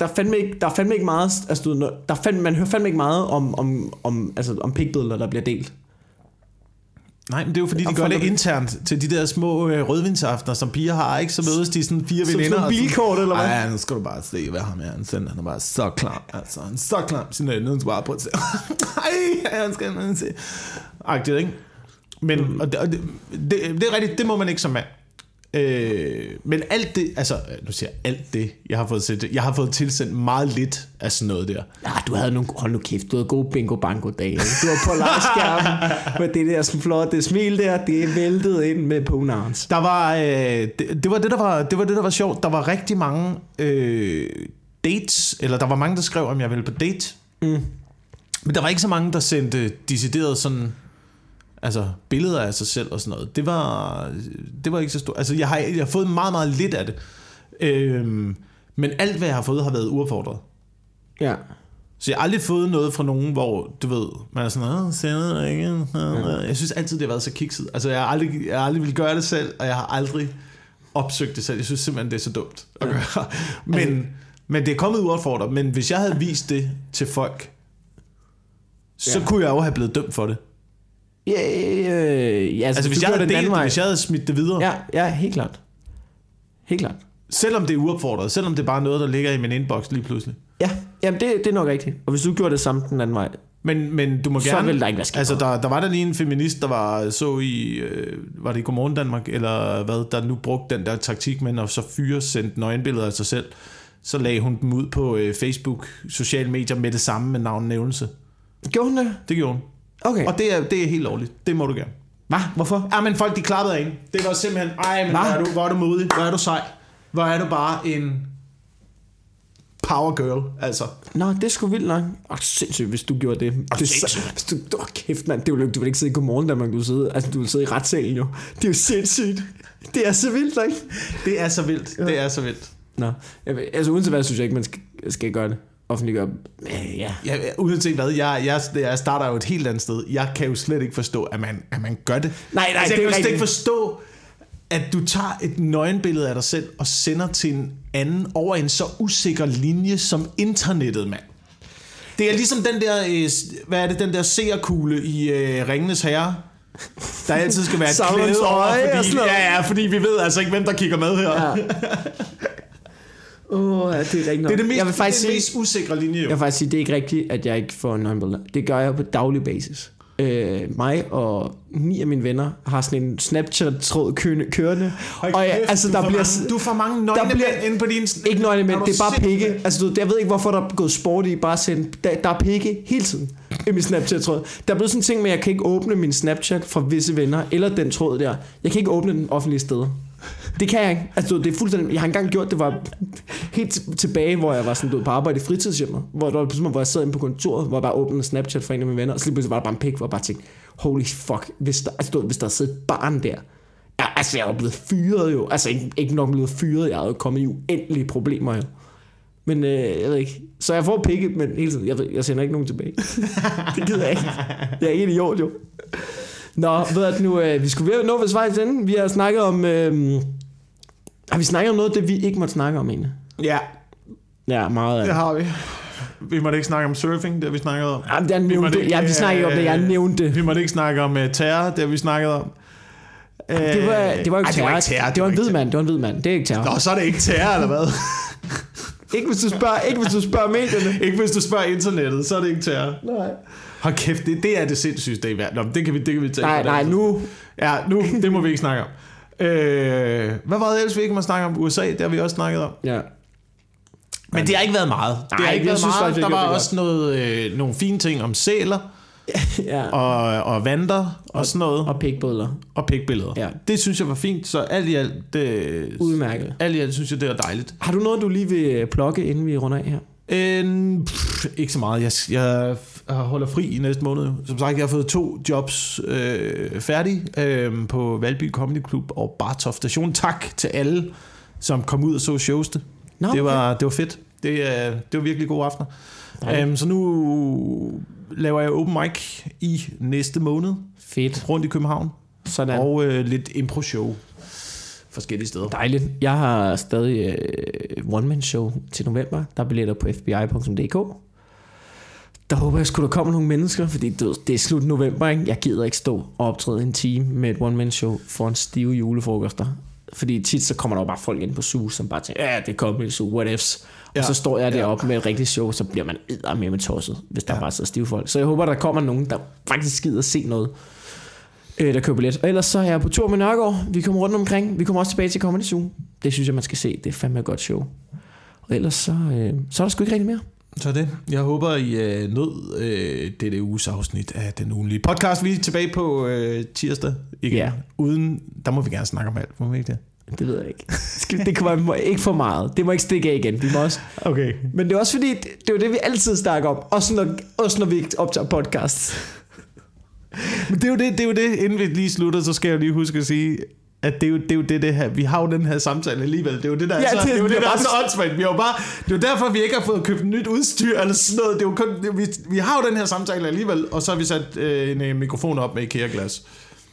Der er fandme ikke, der er fandme ikke meget... Altså, du der er fandme, man hører fandme ikke meget om, om, om, altså, om pikbilleder, der bliver delt. nej, men det er jo fordi, de gør det internt til de der små øh, rødvinsaftener, som piger har, ikke? Så mødes de sådan fire Som veninder. sådan- bilkort, eller hvad? Ej, nu skal du bare se, hvad ham er. Han sender, han er bare så klam. Altså, han er så klam. Sin øjne, nu skal bare prøve at se. Ej, han skal se. Agtigt, ikke? Men, mm. og det, og det, det, det, er rigtigt, det må man ikke som mand. Øh, men alt det, altså, nu siger jeg alt det, jeg har fået set, jeg har fået tilsendt meget lidt af sådan noget der. Ja, du havde nogle, hold nu kæft, du havde gode bingo bango dage. Du var på liveskærmen med det der sådan flot, det smil der, det væltet ind med ponarens. Der var, øh, det, det, var det, der var, det var det, der var sjovt. Der var rigtig mange øh, dates, eller der var mange, der skrev, om jeg ville på date. Mm. Men der var ikke så mange, der sendte decideret sådan, altså billeder af sig selv og sådan noget. Det var, det var ikke så stort. Altså jeg har, jeg har fået meget, meget lidt af det. Øhm, men alt, hvad jeg har fået, har været uaffordret. Ja. Så jeg har aldrig fået noget fra nogen, hvor, du ved, man er sådan, Åh, sender ikke. Øh, Jeg synes altid, det har været så kikset. Altså, jeg har aldrig, jeg har aldrig vil gøre det selv, og jeg har aldrig opsøgt det selv. Jeg synes simpelthen, det er så dumt at gøre. Men, altså, men det er kommet uaffordret. Men hvis jeg havde vist det til folk, så Ja. kunne jeg jo have blevet dømt for det. Ja, øh, ja Altså, hvis du jeg, havde den anden delt, vej. hvis jeg havde smidt det videre. Ja, ja, helt klart. Helt klart. Selvom det er uopfordret, selvom det er bare noget, der ligger i min inbox lige pludselig. Ja, jamen det, det er nok rigtigt. Og hvis du gjorde det samme den anden vej, Men, men du må Så gerne... vil der ikke være sket Altså, der, der var der lige en feminist, der var så i... Øh, var det i Godmorgen Danmark, eller hvad, der nu brugte den der taktik med at så fyre sendt nøgenbilleder af sig selv. Så lagde hun dem ud på øh, Facebook, sociale medier med det samme med navnnævnelse. gjorde hun det? Det gjorde hun. Okay. Og det er, det er helt lovligt. Det må du gerne. Hvad? Hvorfor? Ja, men folk de klappede af en. Det var simpelthen, ej, men Hva? hvor er, du, hvor er du modig, hvor er du sej. Hvor er du bare en power girl, altså. Nå, det sgu vildt nok. Åh, sindssygt, hvis du gjorde det. det er så, sindssygt. hvis du, åh, kæft, mand. Det vil, du vil ikke sidde i Godmorgen Danmark, du sidde, altså, du vil sidde i retssalen jo. Det er jo sindssygt. Det er så vildt, ikke? Det er så vildt. Det er så vildt. Nå, altså uanset hvad, synes jeg ikke, man skal, skal gøre det. Offentliggøre. Øh, ja. Ja, uanset hvad, jeg, jeg, jeg starter jo et helt andet sted. Jeg kan jo slet ikke forstå, at man, at man gør det. Nej, nej, altså, jeg det kan jo slet ikke forstå, at du tager et nøgenbillede af dig selv og sender til en anden over en så usikker linje som internettet, mand. Det er ligesom den der, øh, hvad er det, den der seerkugle i øh, Ringenes Herre, der altid skal være et klæde over, fordi, ja, ja, fordi vi ved altså ikke, hvem der kigger med her. Ja. Åh, oh, det er rigtigt nok. Det er det mest, jeg vil faktisk det er sige, den mest usikre linje, jo. Jeg vil faktisk sige, det er ikke rigtigt, at jeg ikke får nøgenbilleder. Det gør jeg på daglig basis. Øh, mig og ni af mine venner har sådan en Snapchat-tråd kørende. Hold og jeg, altså, der bliver... mange, du får mange nøgne der bliver- mænd inde på din... Ikke nøgne, du det er bare pikke. Altså, du, jeg ved ikke, hvorfor der er gået sport i bare at sende... Der, der er pikke hele tiden i min Snapchat-tråd. Der er blevet sådan en ting med, at jeg kan ikke åbne min Snapchat fra visse venner, eller den tråd der. Jeg kan ikke åbne den offentlige steder. Det kan jeg ikke. Altså, det er fuldstændig... Jeg har engang gjort det, var helt tilbage, hvor jeg var sådan, du på arbejde i fritidshjemmet, hvor der var pludselig, hvor jeg sad inde på kontoret, hvor jeg bare åbnede Snapchat for en af mine venner, og så lige pludselig var der bare en pik, hvor jeg bare tænkte, holy fuck, hvis der, altså, du hvis der sidder et barn der, Ja, altså, jeg er jo blevet fyret jo. Altså, ikke, ikke nok blevet fyret. Jeg er jo kommet i uendelige problemer jo. Men øh, jeg ved ikke. Så jeg får pikket, men hele tiden, jeg, ved, jeg sender ikke nogen tilbage. det gider jeg ikke. Jeg er ikke idiot jo. Nå, ved du nu, øh, vi skulle ved at nå ved vejs ende. Vi har snakket om... Øh, har vi snakket om noget, det vi ikke måtte snakke om egentlig? Ja, Ja, meget af det det. har vi. Vi måtte ikke snakke om surfing, det har vi snakket om. Jamen, jeg Vi nævnte måtte det. Ja, vi snakkede ikke om det. Jeg øh, nævnte det. Vi måtte ikke snakke om uh, terror, det har vi snakket om. Det var, det var jo Ej, ikke det var terror. ikke terror. Det var en ikke hvid mand. Det var en hvid mand. Det er ikke terror. terror. Nå, så er det ikke terror, eller hvad? Ikke hvis du spørger, ikke hvis du spørger medierne. ikke hvis du spørger internettet, så er det ikke terror. Nej. Hold kæft, det, det er det sindssygste i verden. Nå, det kan vi, det kan vi tage. Nej, nej, nu, Ja, nu, det må vi ikke snakke om. Øh, hvad var det ellers, vi ikke må snakke om? USA, det har vi også snakket om. Ja. Men det har ikke været meget. Det Nej, har ikke været synes meget. Der var det også noget, øh, nogle fine ting om sæler ja. og, og vanter og sådan noget. Og pikbødler. Og pikbilleder. Ja. Det synes jeg var fint, så alt i alt, det, Udmærket. alt i alt synes jeg, det er dejligt. Har du noget, du lige vil plukke, inden vi runder af her? Øh, pff, ikke så meget. Jeg, jeg holder fri i næste måned. Som sagt, jeg har fået to jobs øh, færdige øh, på Valby Comedy Club og Bartov Station. Tak til alle, som kom ud og så showste. Nå, det, var, det var fedt. Det, øh, det var virkelig gode aftener. Um, så nu laver jeg open mic i næste måned Fedt. rundt i København. Sådan. Og øh, lidt impro-show forskellige steder. Dejligt. Jeg har stadig øh, one-man-show til november. Der er billetter på fbi.dk. Der håber jeg sgu, der kommer nogle mennesker, fordi det, det er slut november, ikke? Jeg gider ikke stå og optræde en time med et one-man-show for en stive julefrokoster. Fordi tit så kommer der jo bare folk ind på SUS, som bare tænker, ja, det er comedy, so what ifs. Og Ja. så står jeg Ja. deroppe med et rigtigt show, så bliver man med med tosset, hvis der Ja. bare sidder stive folk. Så jeg håber, der kommer nogen, der faktisk gider se noget, øh, der køber billet. Og ellers så er jeg på tur med Nørgaard. Vi kommer rundt omkring. Vi kommer også tilbage til Comedy Zoo. Det synes jeg, man skal se. Det er fandme et godt show. Og ellers så, øh, så er der sgu ikke rigtig mere. Så det. Jeg håber, I øh, nød øh, dette uges afsnit af den ugenlige podcast. Vi er tilbage på øh, tirsdag igen. Ja. Uden, der må vi gerne snakke om alt. Må vi ikke det? Det ved jeg ikke. Det kommer ikke for meget. Det må ikke stikke af igen. Vi må også. Okay. Men det er også fordi, det, er jo det, vi altid snakker om. Også når, også når vi optager podcast. Men det er, jo det, det er jo det, inden vi lige slutter, så skal jeg lige huske at sige, at det er jo det, er jo det, det her, vi har jo den her samtale alligevel. Det er jo det, der er, Ja, så, det- det, er jo det, der er bare- så åndssvagt. Vi har jo bare, det er jo derfor, vi ikke har fået købt nyt udstyr eller sådan noget. Det er jo kun, det, er, vi, vi har jo den her samtale alligevel, og så har vi sat øh, en øh, mikrofon op med IKEA-glas.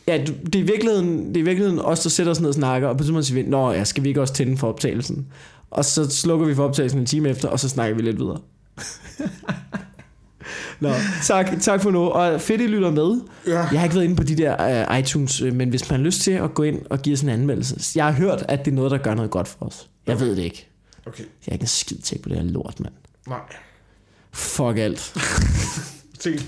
Ja, det er i virkeligheden, det er i virkeligheden os, der sætter os ned og snakker, og på tidspunkt siger vi, Nå ja, skal vi ikke også tænde for optagelsen? Og så slukker vi for optagelsen en time efter, og så snakker vi lidt videre. Nå, tak, tak for nu. Og fedt, I lytter med. Ja. Jeg har ikke været inde på de der uh, iTunes, øh, men hvis man har lyst til at gå ind og give os en anmeldelse. Jeg har hørt, at det er noget, der gør noget godt for os. Jeg ved det ikke. Okay. Jeg er ikke en skid til på det her lort, mand. Nej. Fuck alt. Ses